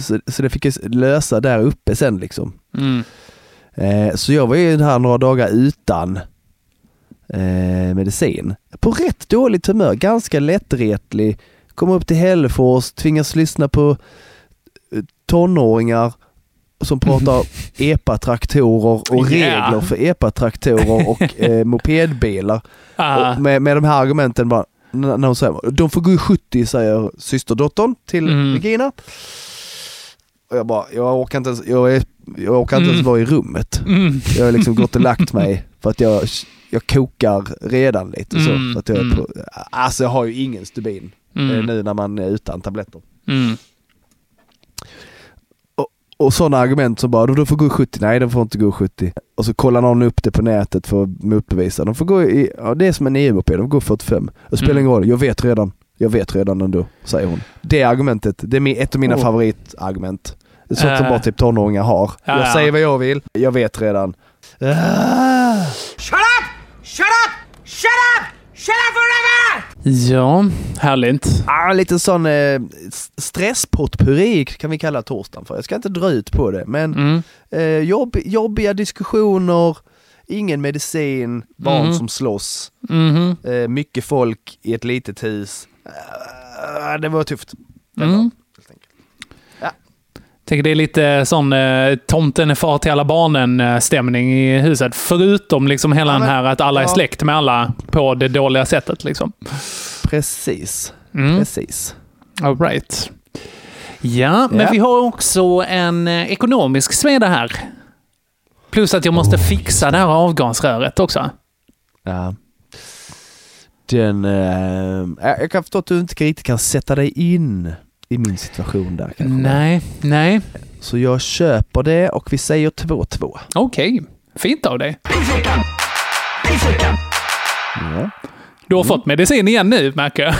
Så, så det fick jag lösa där uppe sen liksom. mm. Så jag var ju här några dagar utan eh, medicin. På rätt dåligt humör, ganska lättretlig. Kom upp till Hällefors, tvingas lyssna på eh, tonåringar som pratar *laughs* epa-traktorer och Yeah. regler för epa-traktorer och eh, *laughs* mopedbilar. Ah, Och med, med de här argumenten bara, när hon säger de får gå i 70 säger systerdottern till Mm. Regina. Och jag bara, jag orkar inte ens, jag är, jag orkar inte Mm. ens vara i rummet. mm. Jag har liksom gått och lagt mig *laughs* för att jag, jag kokar redan lite så. Mm, så att jag, är mm. på, alltså jag har ju ingen stubin eh, Mm. nu när man är utan tabletter. Mm. Och sådana argument som bara, de får gå i 70, nej de får inte gå i 70. Och så kollar någon upp det på nätet för att motbevisa. De får gå i, ja det är som en EU-moped, de får gå 45. Det spelar ingen roll, jag vet redan. Jag vet redan ändå, säger hon. Det argumentet, det är ett av mina Oh. favoritargument. Sånt som Äh. bara typ tonåringar har. Ja, jag ja. säger vad jag vill, jag vet redan. Shut up! Shut up! Shut up! Shut up forever! Ja, härligt. Ah, lite sån eh, stresspotpurri kan vi kalla torsdagen för. Jag ska inte dra ut på det, men Mm. eh, jobb, jobbiga diskussioner, ingen medicin, barn Mhm. som slåss, Mhm. eh, mycket folk i ett litet hus. Ah, det var tufft. Det var, Mm. Tänker det är lite sån eh, tomten är far till alla barnen-stämning i huset. Förutom liksom hela Ja, den men- här att alla är ja. släkt med alla på det dåliga sättet. Liksom. Precis. Mm. Precis. All right. Ja, men Ja. vi har också en eh, ekonomisk sveda här. Plus att jag måste Oh, fixa det här avgasröret också. Ja. Den, eh, jag kan förstå att du inte riktigt kan sätta dig in i min situation där kanske. Nej, nej. Så jag köper det och vi säger 2-2. Okej. Fint av dig. Ja. Du har fått medicin igen nu, märker jag.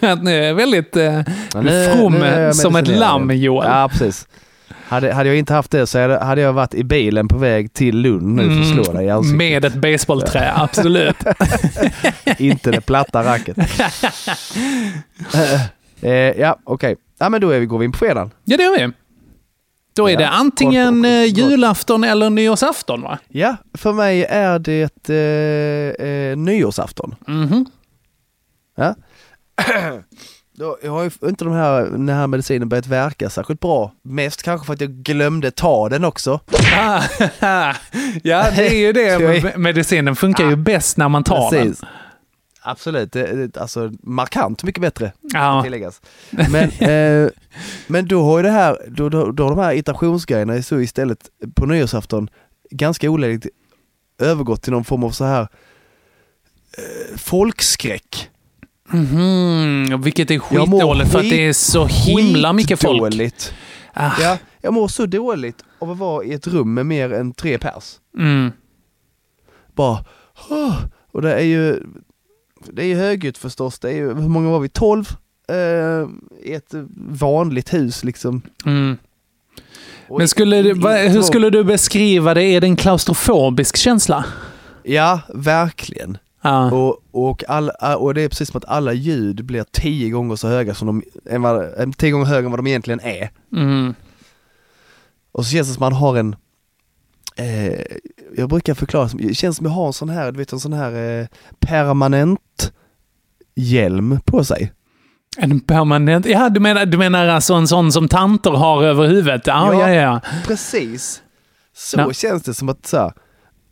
*laughs* Att ni är väldigt eh, nu- from nu som ett lamm, Joel. Ja, precis. Hade, hade jag inte haft det så hade, hade jag varit i bilen på väg till Lund nu för att slå dig i ansiktet. Mm. Med ett baseballträ, absolut. *laughs* inte det platta racket. *laughs* eh, ja, okej. Ja, men då är vi, går vi in på fredagen. Ja, det gör vi. Då är Ja, det antingen och eh, gott. julafton eller nyårsafton, va? Ja, för mig är det eh, eh, nyårsafton. Mhm. Ja. *clears throat* Då, jag har ju inte de här, den här medicinen börjat verka särskilt bra. Mest kanske för att jag glömde ta den också. Ah, *laughs* ja, det är ju det. *laughs* Medicinen funkar ju bäst när man tar Precis. den. Absolut, det, alltså markant mycket bättre. Ja. tilläggas. Men, eh, men då har ju det här, då, då, då har de här irritationsgrejerna så istället på nyårsafton ganska olägligt övergått till någon form av så här eh, folkskräck. Mhm, vilket är skitdåligt för att det är så himla mycket folk. Skitdåligt. Ah, Ja, jag mår så dåligt av att vara i ett rum med mer än tre pers. mm. Bara, och det är ju, det är ju högljutt förstås. Det är ju, hur många var vi? 12? Eh, I ett vanligt hus liksom. Mm. Men skulle du, hur skulle du beskriva det? Är det en klaustrofobisk känsla? Ja, verkligen. Ja. Och, och, all, och det är precis som att alla ljud blir tio gånger så höga som de, än vad, än tio gånger högre än vad de egentligen är. Mm. Och så känns det som att man har en, eh, jag brukar förklara, det känns som jag har en sån här, du vet en sån här eh, permanent hjälm på sig. En permanent... Ja, du menar, du menar alltså en sån som tanter har över huvudet? Ja, ja, ja. ja. Precis. Så Ja. känns det som att så här,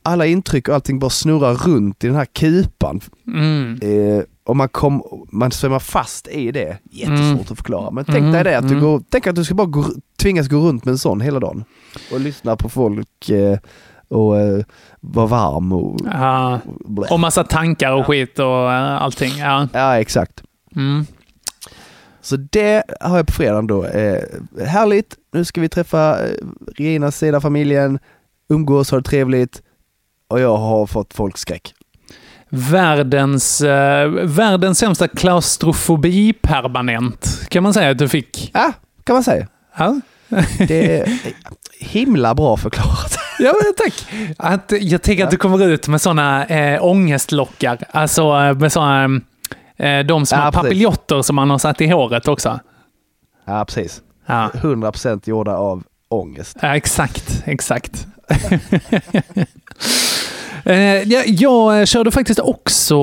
alla intryck och allting bara snurrar runt i den här kupan. Mm. Eh, och man, kom, man svämmar fast i det. Jättesvårt Mm. att förklara. Men tänk Mm, dig det att du, mm. går, tänk att du ska bara gå, tvingas gå runt med en sån hela dagen. Och lyssna på folk eh, och eh, vara varm och... Ja. Och massa tankar och skit och eh, allting. Ja. Ja, exakt. Mm. Så det har jag på fredagen då. Eh, härligt, nu ska vi träffa eh, Reginas sida familjen, umgås, ha det trevligt. Och jag har fått folkskräck. Världens, eh, världens sämsta klaustrofobi permanent, kan man säga att du fick. Ja, kan man säga. Ja. Det är himla bra förklarat. *laughs* Ja, tack. Att, jag tänker att du kommer ut med sådana äh, ångestlockar. Alltså eh, med sådana, äh, de små Ja, papiljotter som man har satt i håret också. Ja, precis. Ja, 100% gjorda av ångest. ja exakt, exakt. *laughs* Eh, jag, jag körde faktiskt också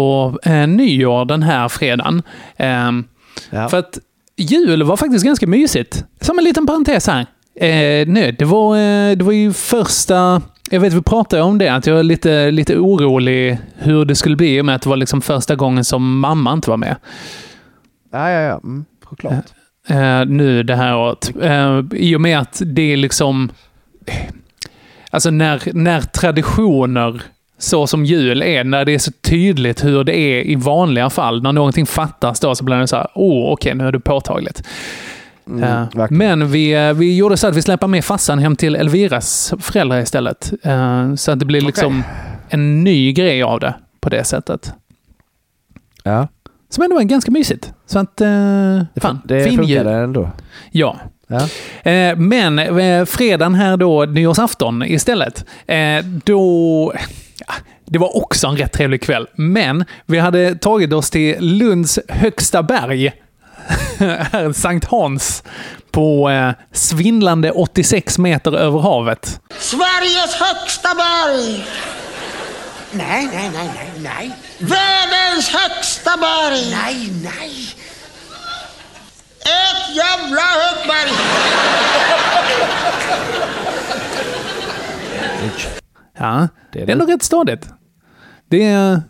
eh, nyår den här fredagen. Ehm, Ja. För att jul var faktiskt ganska mysigt. Som en liten parentes här. Eh, nej, det, var, eh, det var ju första... Jag vet, vi pratade om det, att jag är lite, lite orolig hur det skulle bli i och med att det var liksom första gången som mamma inte var med. Ja, ja, ja. Mm, såklart. Eh, nu det här året. Eh, I och med att det är liksom... Alltså när, när traditioner så som jul är, när det är så tydligt hur det är i vanliga fall, när någonting fattas då så blir det så här, oh okej, nu är det påtagligt. Mm, verkligen. men vi, eh, vi gjorde så att vi släpper med farsan hem till Elviras föräldrar istället. Eh, Så att det blir liksom en ny grej av det på det sättet. Ja, Som ändå är ganska mysigt. Så att, eh, fan, det fin jul. ändå. Ja. Ja. Men eh, fredagen här då, nyårsafton istället, då... ja, Det var också en rätt trevlig kväll, men vi hade tagit oss till Lunds högsta berg, här, *laughs* Sankt Hans, på eh, svindlande 86 meter över havet. Sveriges högsta berg! Nej, nej, nej, nej, nej. Världens högsta berg! Nej, nej. Ett jävla högt berg! Ja, det är är, ändå rätt stadigt. Det är...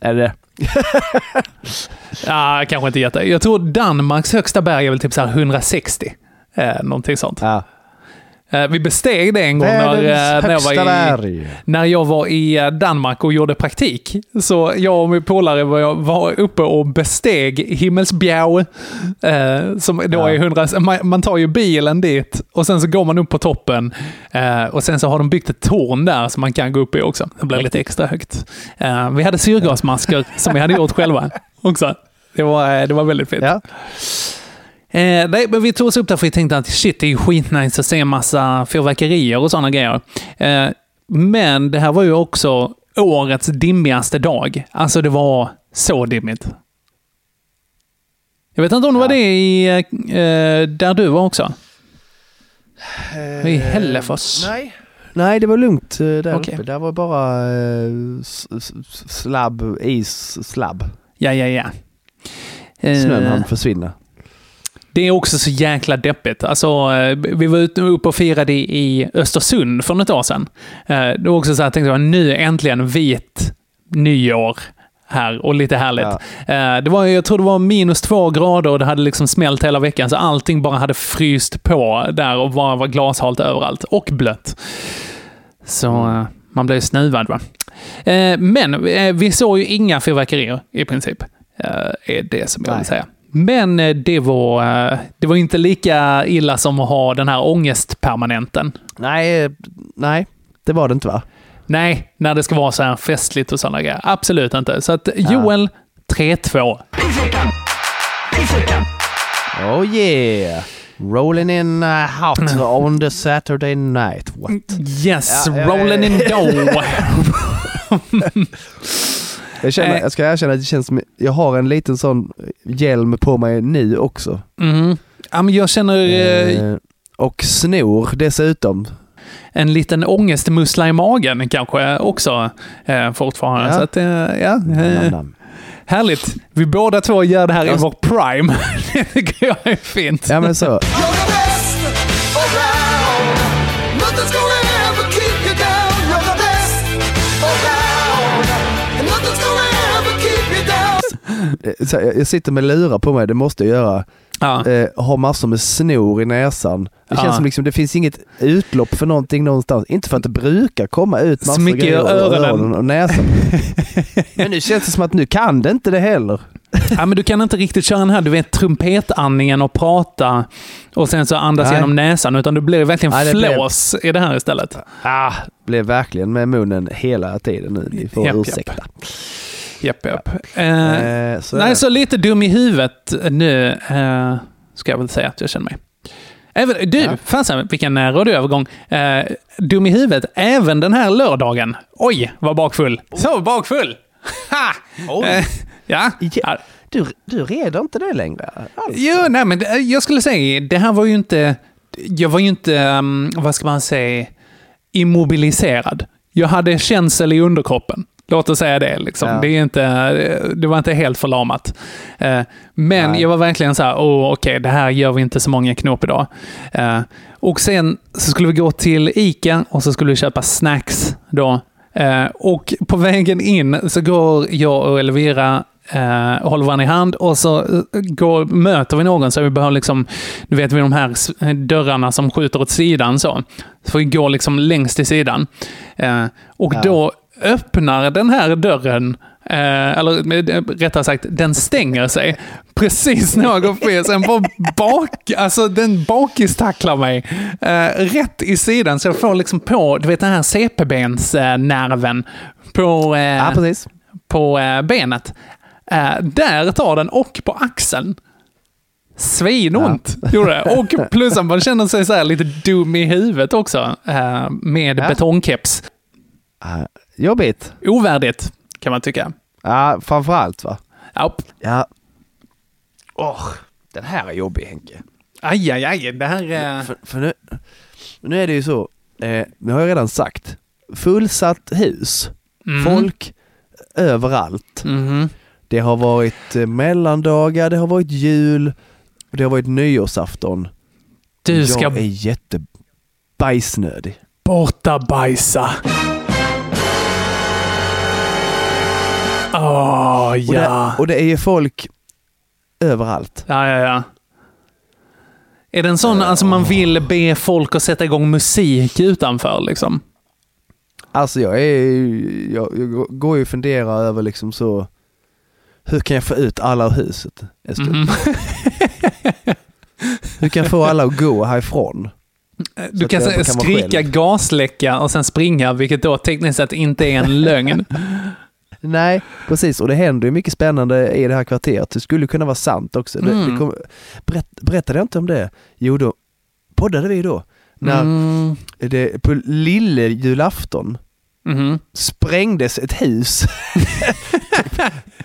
Är det *laughs* Ja, kanske inte jätte. Jag tror Danmarks högsta berg är väl typ så här 160. Eh, någonting sånt. Ja. Eh, vi besteg det en gång när, eh, när, jag var i, när jag var i Danmark och gjorde praktik. Så jag och min polare var, var uppe och besteg Himmelsbjerg. Eh, som då Ja. är 100, man, man tar ju bilen dit och sen så går man upp på toppen. Eh, och sen så har de byggt ett torn där som man kan gå upp i också. Det blir lite extra högt. Eh, vi hade syrgasmasker som vi hade gjort själva också. Det var, det var väldigt fint. Ja. Eh, nej, men vi tog oss upp där för vi tänkte att shit, det är ju skitnice att se en massa fyrverkerier och sådana grejer. Eh, men det här var ju också årets dimmigaste dag. Alltså det var så dimmigt. Jag vet inte om det var det i, eh, där du var också? I Hällefors? Eh, Nej. Nej, det var lugnt eh, där Okej. uppe. Där var bara eh, slabb, is, slabb. Ja, ja, ja. Snön hann försvinna. Det är också så jäkla deppigt. Alltså, eh, vi var ute uppe och firade i Östersund för något år sedan. Eh, Det var också så här, tänkte jag, nu äntligen vit nyår här och lite härligt. Eh, Det var, jag tror det var minus två grader och det hade liksom smält hela veckan, så allting bara hade fryst på där och bara var glashalt överallt. Och blött. Så man blev snuvad va. Men vi såg ju inga fyrverkerier i princip. Är det som jag vill säga. Men eh, det var, eh, det var inte lika illa som att ha den här ångestpermanenten. Nej, eh, nej, det var det inte va? Nej, när det ska vara så här festligt och sådana grejer. Absolut inte. Så att Joel, 3-2. Oh yeah! Rolling in uh, hot *laughs* on the Saturday night. What? Yes, Ja, ja, rolling ja, in ja. dough. *laughs* *laughs* Jag, känner, jag ska erkänna att det känns som jag har en liten sån hjälm på mig nu också. Mm. Ja, men jag känner eh, Eh, och snor dessutom. en liten ångestmussla i magen kanske också eh, fortfarande. Ja. Så att, eh, ja, eh, härligt. Vi båda två gör det här i Ja. vår prime. *laughs* det tycker jag är fint. Ja men så. Jag sitter med lurar på mig, det måste jag göra. Ja. Eh, har massor med snor i näsan. Det Ja. känns som liksom, det finns inget utlopp för någonting någonstans. Inte för att det brukar komma ut massor i grejer öronen. och näsan. *laughs* Men nu känns det som att nu kan det inte det heller. Ja, men du kan inte riktigt köra den här, du vet, trumpetandningen och prata och sen så andas Nej. genom näsan, utan du blir verkligen Nej, det blev- flås i det här istället. Ah, blev verkligen med munnen hela tiden nu. Ni får Japp, japp. Japp, japp. Eh, Eh, så nej, så lite dum i huvudet nu, eh, ska jag väl säga att jag känner mig. Även, du, Ja. fasen vilken eh, radioövergång. Eh, dum i huvudet även den här lördagen. Oj, vad bakfull. Så bakfull! *laughs* Ha! Eh, ja. Ja. Du, du reder inte det längre? Alls. Jo, nej, men det- jag skulle säga, det här var ju inte... Jag var ju inte, um, vad ska man säga, immobiliserad. Jag hade känsel i underkroppen. Låt oss säga det. Liksom. Ja. Det, är inte, det var inte helt förlamat. Eh, Men Nej. jag var verkligen så här, okej, det här gör vi inte så många knop idag. Eh, Och sen så skulle vi gå till ICA och så skulle vi köpa snacks då. Eh, Och på vägen in så går jag och Elvira eh, håller varandra i hand och så går, möter vi någon så vi behöver liksom, du vet vid de här dörrarna som skjuter åt sidan så. Så vi gå liksom längst till sidan. Eh, och Ja. då öppnar den här dörren Eh, eller eh, rättare sagt, den stänger sig precis när jag går fel. Sen bara bak, alltså den bakistacklar mig eh, rätt i sidan. Så jag får liksom på, du vet den här CP-bensnerven på, eh, Ja, på eh, benet. Eh, där tar den och på axeln. Svinont gjorde det. Och *laughs* plus att man känner sig så här lite dum i huvudet också. Med Ja. betongkeps. Jobbigt. Ovärdigt, kan man tycka. Ja, framförallt va? Ja. Ja. Åh, den här är jobbig Henke. Aj, aj, aj. Det här är... För, för nu, nu är det ju så, eh, det har jag redan sagt, fullsatt hus, Mm. folk överallt. Mhm. Det har varit eh, mellandagar, det har varit jul det har varit nyårsafton. Du ska Jag är jättebajsnödig. borta bajsa. Åh, Och, ja. det, och det är ju folk överallt. Ja, ja, ja. Är det en sån, alltså man vill be folk att sätta igång musik utanför liksom? Alltså jag är jag, jag går ju och funderar över liksom så, hur kan jag få ut alla ur huset? Mhm. *laughs* Hur kan jag få alla att gå härifrån? Du att kan, skrika gasläcka och sen springa, vilket då tekniskt sett inte är en lögn. *laughs* Nej, precis. Och det händer ju mycket spännande i det här kvarteret. Det skulle kunna vara sant också. Det, Mm. det kom, berätt, berättade jag inte om det? Jo, då poddade vi då. När Mm. det, på lille julafton Mhm. sprängdes ett hus. *laughs* *laughs*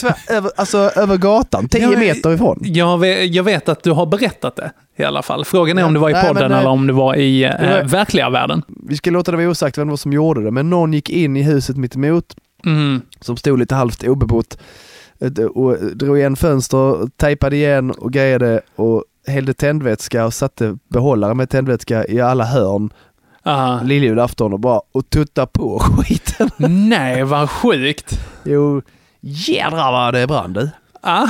Tvär, över, alltså över gatan, 10 Ja, men- meter ifrån. Jag vet, jag vet att du har berättat det i alla fall. Frågan är om det var i Nej, men podden nej. eller om det var i eh, verkliga världen. Vi ska låta det vara osagt vem det var som gjorde det, men någon gick in i huset mitt emot Mm. som stod lite halvt obebott eh, och drog igen fönster, tejpade igen och grejade och hällde tändvätska och satte behållare med tändvätska i alla hörn Aha. lilljulafton och bara och tutta på skiten. *laughs* Nej, vad sjukt. Jo, jädrar vad det brann du. Ja.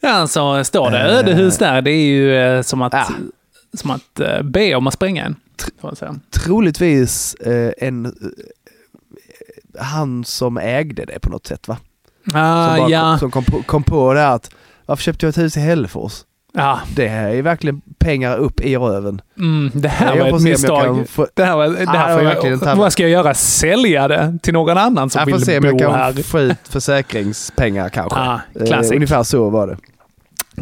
ja, så står det Eh. ödehus där. Det är ju eh, som att, Ja. som att eh, be om att spränga en. Troligtvis en, han som ägde det på något sätt va? Ah, som ja. kom, som kom, på, kom på det att varför köpte jag ett hus i Hällefors? Ja. Det här är verkligen pengar upp i röven. Mm, det här Jag var får ett jag misstag. få- Det här var, det här det var får verkligen en jag, vad ska jag göra? Sälja det till någon annan som Jag får vill se om jag bo kan här? få ut försäkringspengar kanske. Ah, Eh, ungefär så var det.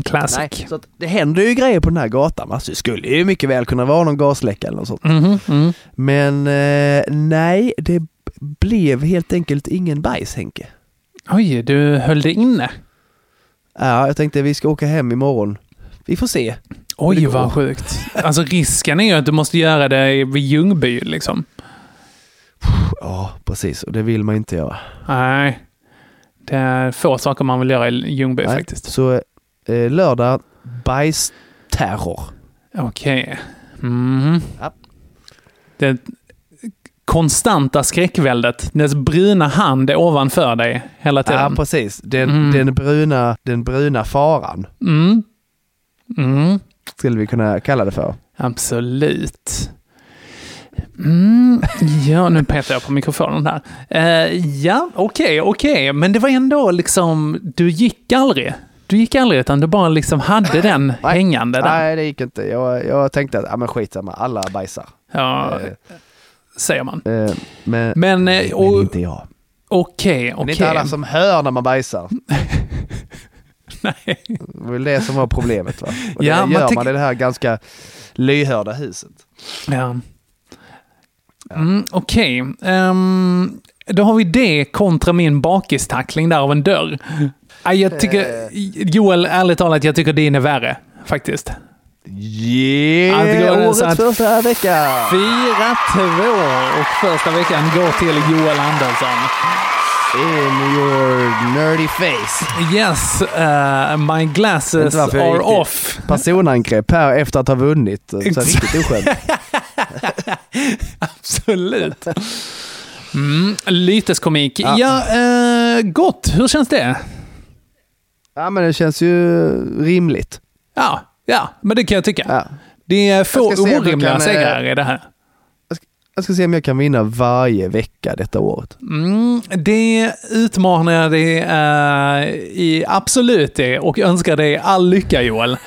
Classic. Nej, så att det händer ju grejer på den här gatan. Va? Så det skulle ju mycket väl kunna vara någon gasläcka eller något sånt. Mhm, mm. Men eh, nej, det blev helt enkelt ingen bajs Henke. Oj, du höll det inne. Ja, jag tänkte vi ska åka hem imorgon. Vi får se. Oj, vad sjukt. Alltså risken är ju att du måste göra det vid Ljungby liksom. Ja, precis. Och det vill man inte göra. Nej. Det är få saker man vill göra i Ljungby Nej, faktiskt. Så eh, lördag, bajsterror. Okej. Mhm. Ja. Det konstanta skräckväldet. Dess bruna hand är ovanför dig hela Ja, tiden. precis. Den, Mm. den, bruna, den bruna faran Mm. Mm. skulle vi kunna kalla det för. Absolut. Mm, ja, nu petar jag på mikrofonen här. Eh, ja, okej, okej. Men det var ändå liksom, du gick aldrig. Du gick aldrig, utan du bara liksom hade den *laughs* hängande där. Nej, det gick inte. Jag, jag tänkte att, ja men skitsamma, alla bajsar. Ja, Eh, säger man. eh, men, Men, men och- inte jag. Okej, Men det är okej. inte alla som hör när man bajsar. *laughs* *laughs* Nej. Det var väl det som var problemet va? *laughs* Och Ja, det man gör tyck- man i det här ganska lyhörda huset. Ja. Mm, Okej. Ehm, då har vi det kontra min bakistackling där av en dörr. Jag tycker, Joel, ärligt talat, jag tycker din är värre. Faktiskt. Yeah, Ja, årets första vecka! 4-2 och första veckan går till Joel Andersson. In your nerdy face. Yes, uh, my glasses are off. Personangrepp här efter att ha vunnit. Så riktigt oskönt. *laughs* Absolut. Mm, lyteskomik. Ja. Ja, eh, gott. Hur känns det? Ja men det känns ju rimligt. Ja, ja, men det kan jag tycka. Ja. Det är få orimliga eh, segrar i det här. Jag ska se om jag kan vinna varje vecka detta året. Mm, det utmanar jag dig eh, i absolut det och önskar dig all lycka Joel. *laughs*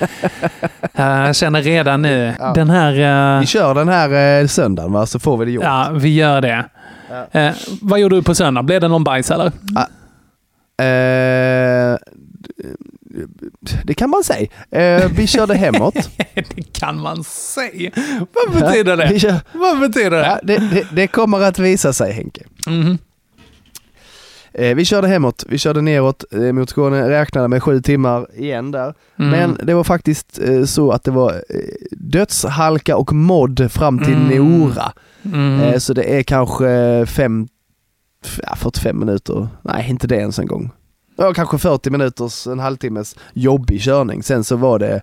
Jag känner redan nu, Ja. den här... eh, Vi kör den här eh, söndagen va, så får vi det gjort. ja, vi gör det. Vad gjorde du på söndag? Blev det någon bajs eller? Det kan man säga. Eh, vi körde hemåt. *laughs* det kan man säga. Vad betyder det? kör, Vad betyder det? ja, det, det? Det kommer att visa sig Henke. Eh, vi körde hemåt, vi körde neråt eh, mot Skåne, räknade med sju timmar igen där. Mm. Men det var faktiskt eh, så att det var dödshalka och modd fram till Mm. Nora. Mm. Så det är kanske fem, f- ja, 45 minuter, nej inte det ens en gång. Ja, kanske 40 minuters, en halvtimmes jobbig körning. Sen så var det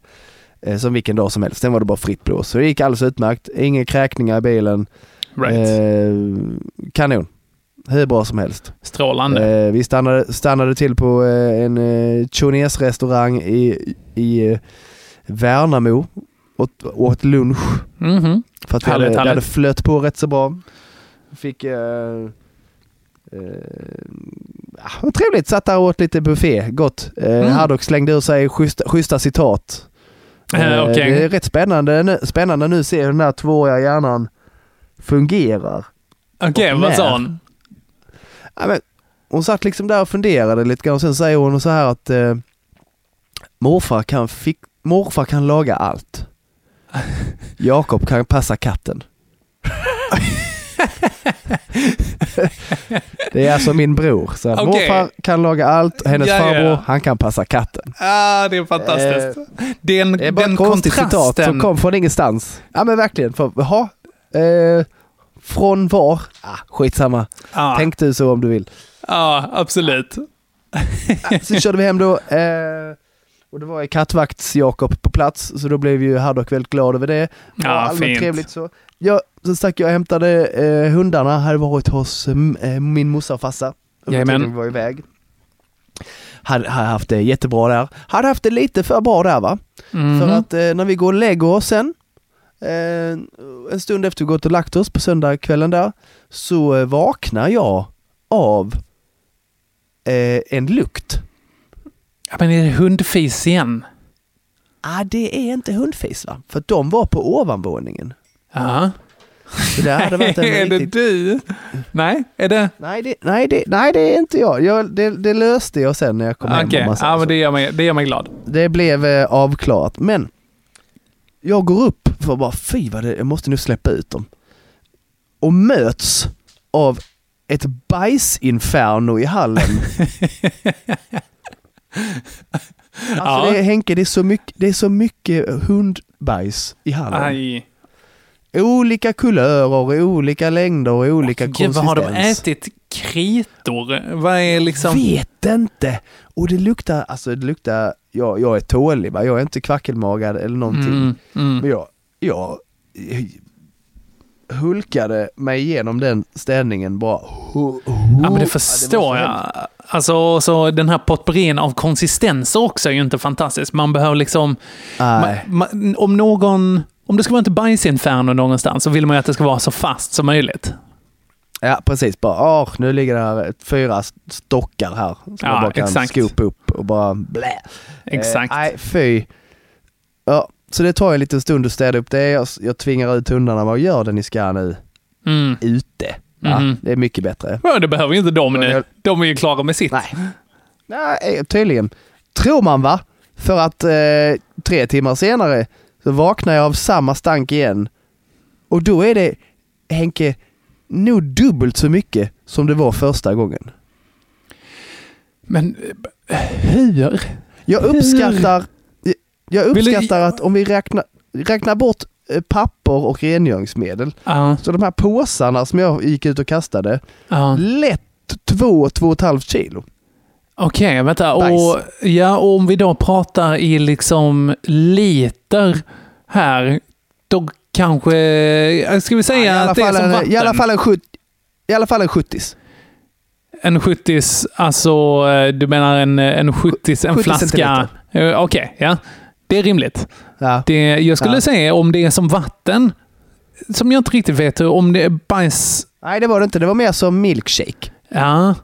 eh, som vilken dag som helst, sen var det bara fritt blås. Så det gick alldeles utmärkt, inga kräkningar i bilen. right. Eh, kanon. Hur bra som helst. Strålande. Eh, vi stannade, stannade till på eh, en eh, Chones-restaurang i, i eh, Värnamo och åt lunch. Mhm. För att vi hade, hade härligt. flöt på rätt så bra. Fick... Eh, vad trevligt, satt där och åt lite buffé, gott. Eh, Mm. Hardock slängde ur sig schyssta, schyssta citat. Eh, okej. Det är rätt spännande, nu- spännande nu att se hur den här tvååriga hjärnan fungerar. Okej, och vad sa hon? Ja, men, hon satt liksom där och funderade lite grann och sen säger hon så här att eh, morfar, kan fick, morfar kan laga allt. *laughs* Jakob kan passa katten. *laughs* det är alltså min bror. Så Okej. Morfar kan laga allt, hennes Ja, ja. farbror, han kan passa katten. Ah, det är fantastiskt. den Det är bara den ett konstigt citat kontrasten. som kom från ingenstans. Ja men verkligen. För, jaha, eh, från var? Ah, skitsamma. Ja, Tänk du så om du vill. ja, absolut. Sen körde vi hem då. Eh, och det var kattvakts-Jakob på plats, så då blev ju Haddock väldigt glad över det. Ja, allmänt fint. trevligt så. Jag, så stack jag och hämtade eh, hundarna, hade varit hos eh, min morsa och farsa. Jajamän. vi var iväg. Hade, hade haft det jättebra där. Hade haft det lite för bra där va. Mhm. För att eh, när vi går och lägger oss sen, eh, en stund efter vi gått och lagt oss på söndagskvällen där, så eh, vaknar jag av eh, en lukt. Ja, men är det hundfis igen? Ah, det är inte hundfis va? För de var på ovanvåningen. Ja. Så det hade varit en *laughs* är det du? Nej, är det... Nej, det, nej, det, nej, det är inte jag. jag det, det löste jag sen när jag kom hem. Okej, ja, men det gör, mig, det gör mig glad. det blev eh, avklarat. Men jag går upp för att bara fy vad det, jag måste nu släppa ut dem. Och möts av ett bajsinferno i hallen. *laughs* alltså Ja. det Henke, det är, så mycket, det är så mycket hundbajs i hallen. Aj. Olika kulörer, olika längder och olika Gud, vad har de konsistens. ätit? Kritor? Vad är liksom... Vet inte! Och det luktar, alltså det luktar, jag, jag är tålig va, jag är inte kvackelmagad eller någonting. Mm, mm. Men jag, jag hulkade mig igenom den städningen bara. Ja, men det förstår jag. Alltså, så den här potpourrin av konsistenser också är ju inte fantastisk. Man behöver liksom... Nej. Ma, ma, om någon... Om det ska vara ett bajsinferno någonstans så vill man ju att det ska vara så fast som möjligt. Ja precis, bara åh, nu ligger det här fyra stockar här. Som Ja, man bara kan exakt. skopa upp och bara blä. Exakt. Eh, nej, fy. Ja, så det tar en liten stund att städa upp det. Jag, jag tvingar ut hundarna, vad gör det ni ska nu? Mm. Ute. Ja, Mhm. Det är mycket bättre. Ja, det behöver ju inte de nu. De är ju klara med sitt. Nej. Nej, eh, tydligen. Tror man va? För att eh, tre timmar senare så vaknar jag av samma stank igen. Och då är det, Henke, nog dubbelt så mycket som det var första gången. Men hur? Jag uppskattar, jag uppskattar att om vi räknar, räknar bort eh, papper och rengöringsmedel. Ja, Så de här påsarna som jag gick ut och kastade, ja. lätt två, två och ett halvt kilo. Okej, vänta. Bajs. Och, ja, och om vi då pratar i liksom liter här, då kanske... eh, Ska vi säga alla att det är som en, vatten? i alla fall en, sjut, i alla fall en 70 En 70 alltså eh, du menar en, en 70 en 70 flaska? Eh, Okej, ja. Det är rimligt. Ja. Det, jag skulle Ja. säga om det är som vatten, som jag inte riktigt vet om det är bajs... Nej, det var det inte. Det var mer som milkshake. Ja.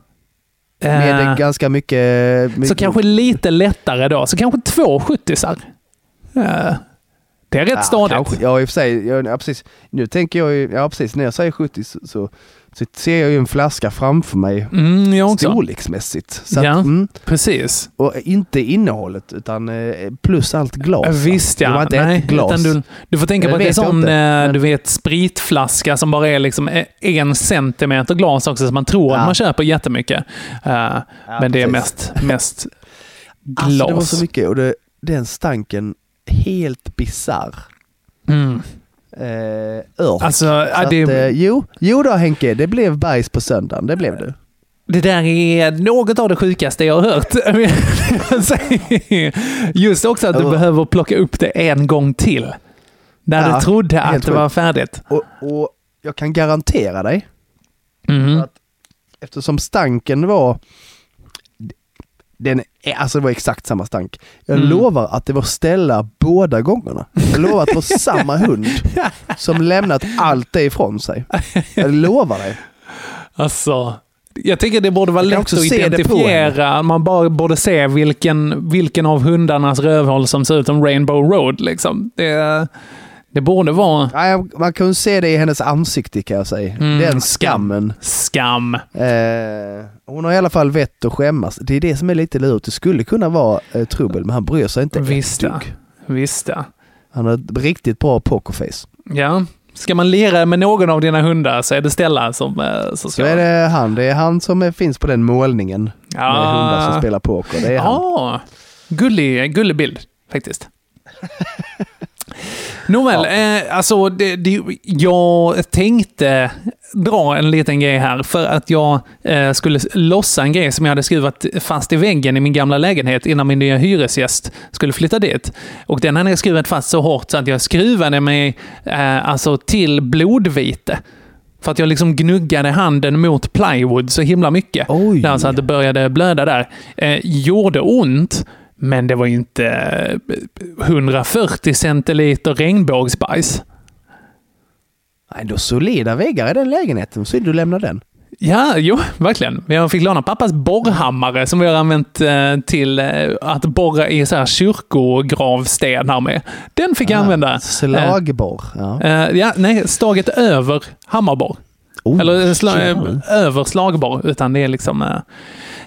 Med Eh, ganska mycket... mycket så kanske lite lättare då. Så kanske två 70 uh, Det är rätt ja, stadigt. Kanske, ja, i och för sig. Ja, precis. Nu tänker jag ju... Ja, precis. När jag säger 70 så, så, så ser jag ju en flaska framför mig. Mm, jag också. Storleksmässigt. Så Ja. att, mm, Precis. och inte innehållet utan eh, plus allt glas. Visst Det var ja. inte Nej, ett glas. du, du får tänka på att det är sån, inte, eh, du vet, spritflaska som bara är liksom eh, en centimeter glas också, så man tror att Ja. man köper jättemycket. Uh, men det är precis. mest, mest glas. *laughs* Alltså det var så mycket och det, den stanken helt bisarr. Mm. Eh, ört. Alltså, att, det, eh, jo, jo då Henke, det blev bajs på söndagen. Det blev det. det där är något av det sjukaste jag har hört. *laughs* Just också att du Ja. behöver plocka upp det en gång till. När Ja, du trodde att det var färdigt. Och, och jag kan garantera dig, Mhm. eftersom stanken var den alltså det var exakt samma stank. Jag Mm. lovar att det var Stella båda gångerna. Jag lovar att det var *laughs* samma hund som lämnat allt det ifrån sig. Jag lovar dig. Alltså, jag tycker det borde vara lätt att identifiera. Man bara borde se vilken, vilken av hundarnas rövhål som ser ut som Rainbow Road. Liksom. Det, det borde vara Nej, man kan ju se det i hennes ansikte kan jag säga. Mm, Den skam. skammen. skam. Eh, hon har i alla fall vett att skämmas. Det är det som är lite lurigt. Det skulle kunna vara eh, trubbel, men han bryr sig inte Visst ett ja. dugg. Visst ja. Han har ett riktigt bra pokerface. ja. Ska man lira med någon av dina hundar så är det Stella som, eh, som Så ska... är det han. Det är han som är, finns på den målningen med Ja. hundar som spelar poker. Det är han. Ja, gullig, gullig bild faktiskt. *laughs* Nåväl, eh, alltså det, det, jag tänkte dra en liten grej här för att jag eh, skulle lossa en grej som jag hade skruvat fast i väggen i min gamla lägenhet innan min nya hyresgäst skulle flytta dit. Och den hade jag skruvat fast så hårt så att jag skruvade mig eh, alltså till blodvite. För att jag liksom gnuggade handen mot plywood så himla mycket. Oj. Där, så att det började blöda där. Eh, gjorde ont, men det var inte eh, 140 centiliter regnbågsbajs. Nej, då solida väggar i den lägenheten. Så du lämnar den. Ja, jo, verkligen. Jag fick låna pappas borrhammare som vi har använt eh, till eh, att borra i så här kyrkogravstenar med. Den fick jag använda. Slagborr. Ja. Eh, ja, nej, staget över hammarborr. Oh, Eller eh, över slagborr, utan det är liksom... Eh,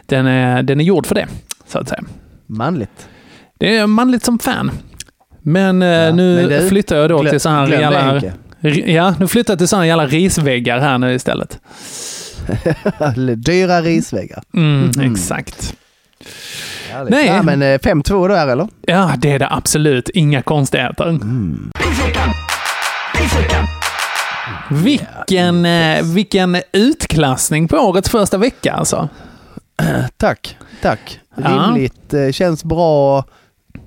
den, är, den är gjord för det, så att säga. Manligt. Det är manligt som fan. Men, eh, nu men du, flyttar jag då glöm- till så här det, jävla... Ja, nu flyttar jag till sådana jävla risväggar här nu istället. *laughs* Dyra risväggar. Mm, Mm. Exakt. Härligt. Nej. Ja, men eh, 5-2 där eller? Ja, det är det absolut. Inga konstigheter. Vilken, eh, vilken utklassning på årets första vecka alltså. *clears throat* Tack, tack. Ja. Rimligt, eh, känns bra.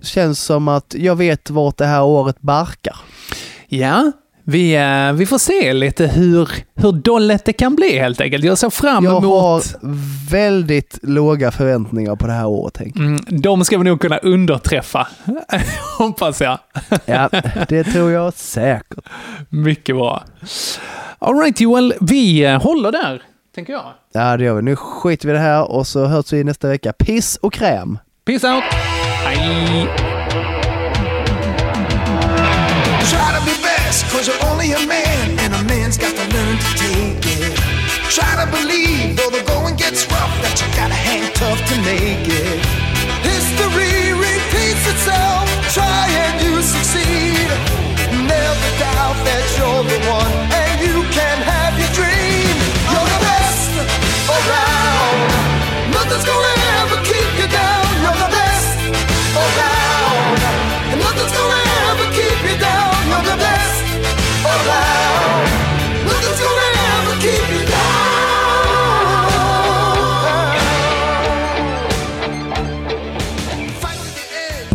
Känns som att jag vet vart det här året barkar. Ja, vi, eh, vi får se lite hur, hur dollet det kan bli helt enkelt. Jag ser fram Jag emot... har väldigt låga förväntningar på det här året Henk. Mm, de ska vi nog kunna underträffa, *laughs* hoppas jag. Ja, det tror jag säkert. *laughs* Mycket bra. Alright Joel, vi eh, håller där, tänker jag. Ja, det gör vi. Nu skiter vi i det här och så hörs vi nästa vecka. Piss och kräm. Peace out! Hej! Cause you're only a man, and a man's got to learn to take it. Try to believe, though the going gets rough, that you gotta hang tough to make it. History repeats itself, try and you succeed.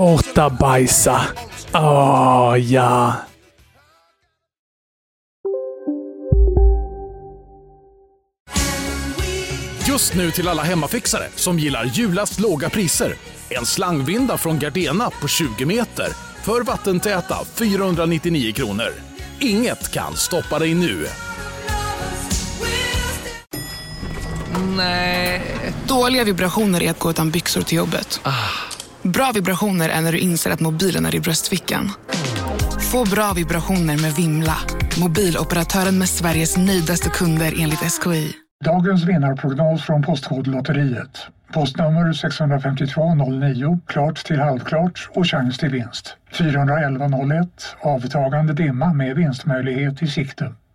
Borta bajsa. Åh, ja. Just nu till alla hemmafixare som gillar julast låga priser. En slangvinda från Gardena på 20 meter för vattentäta 499 kronor. Inget kan stoppa dig nu. Nej. Dåliga vibrationer är att gå utan byxor till jobbet. Bra vibrationer är när du inser att mobilen är i bröstfickan. Få bra vibrationer med Vimla. Mobiloperatören med Sveriges nöjdaste kunder enligt SKI. Dagens vinnarprognos från Postkodlotteriet. Postnummer 65209, klart till halvklart och chans till vinst. 41101, avtagande dimma med vinstmöjlighet i sikte.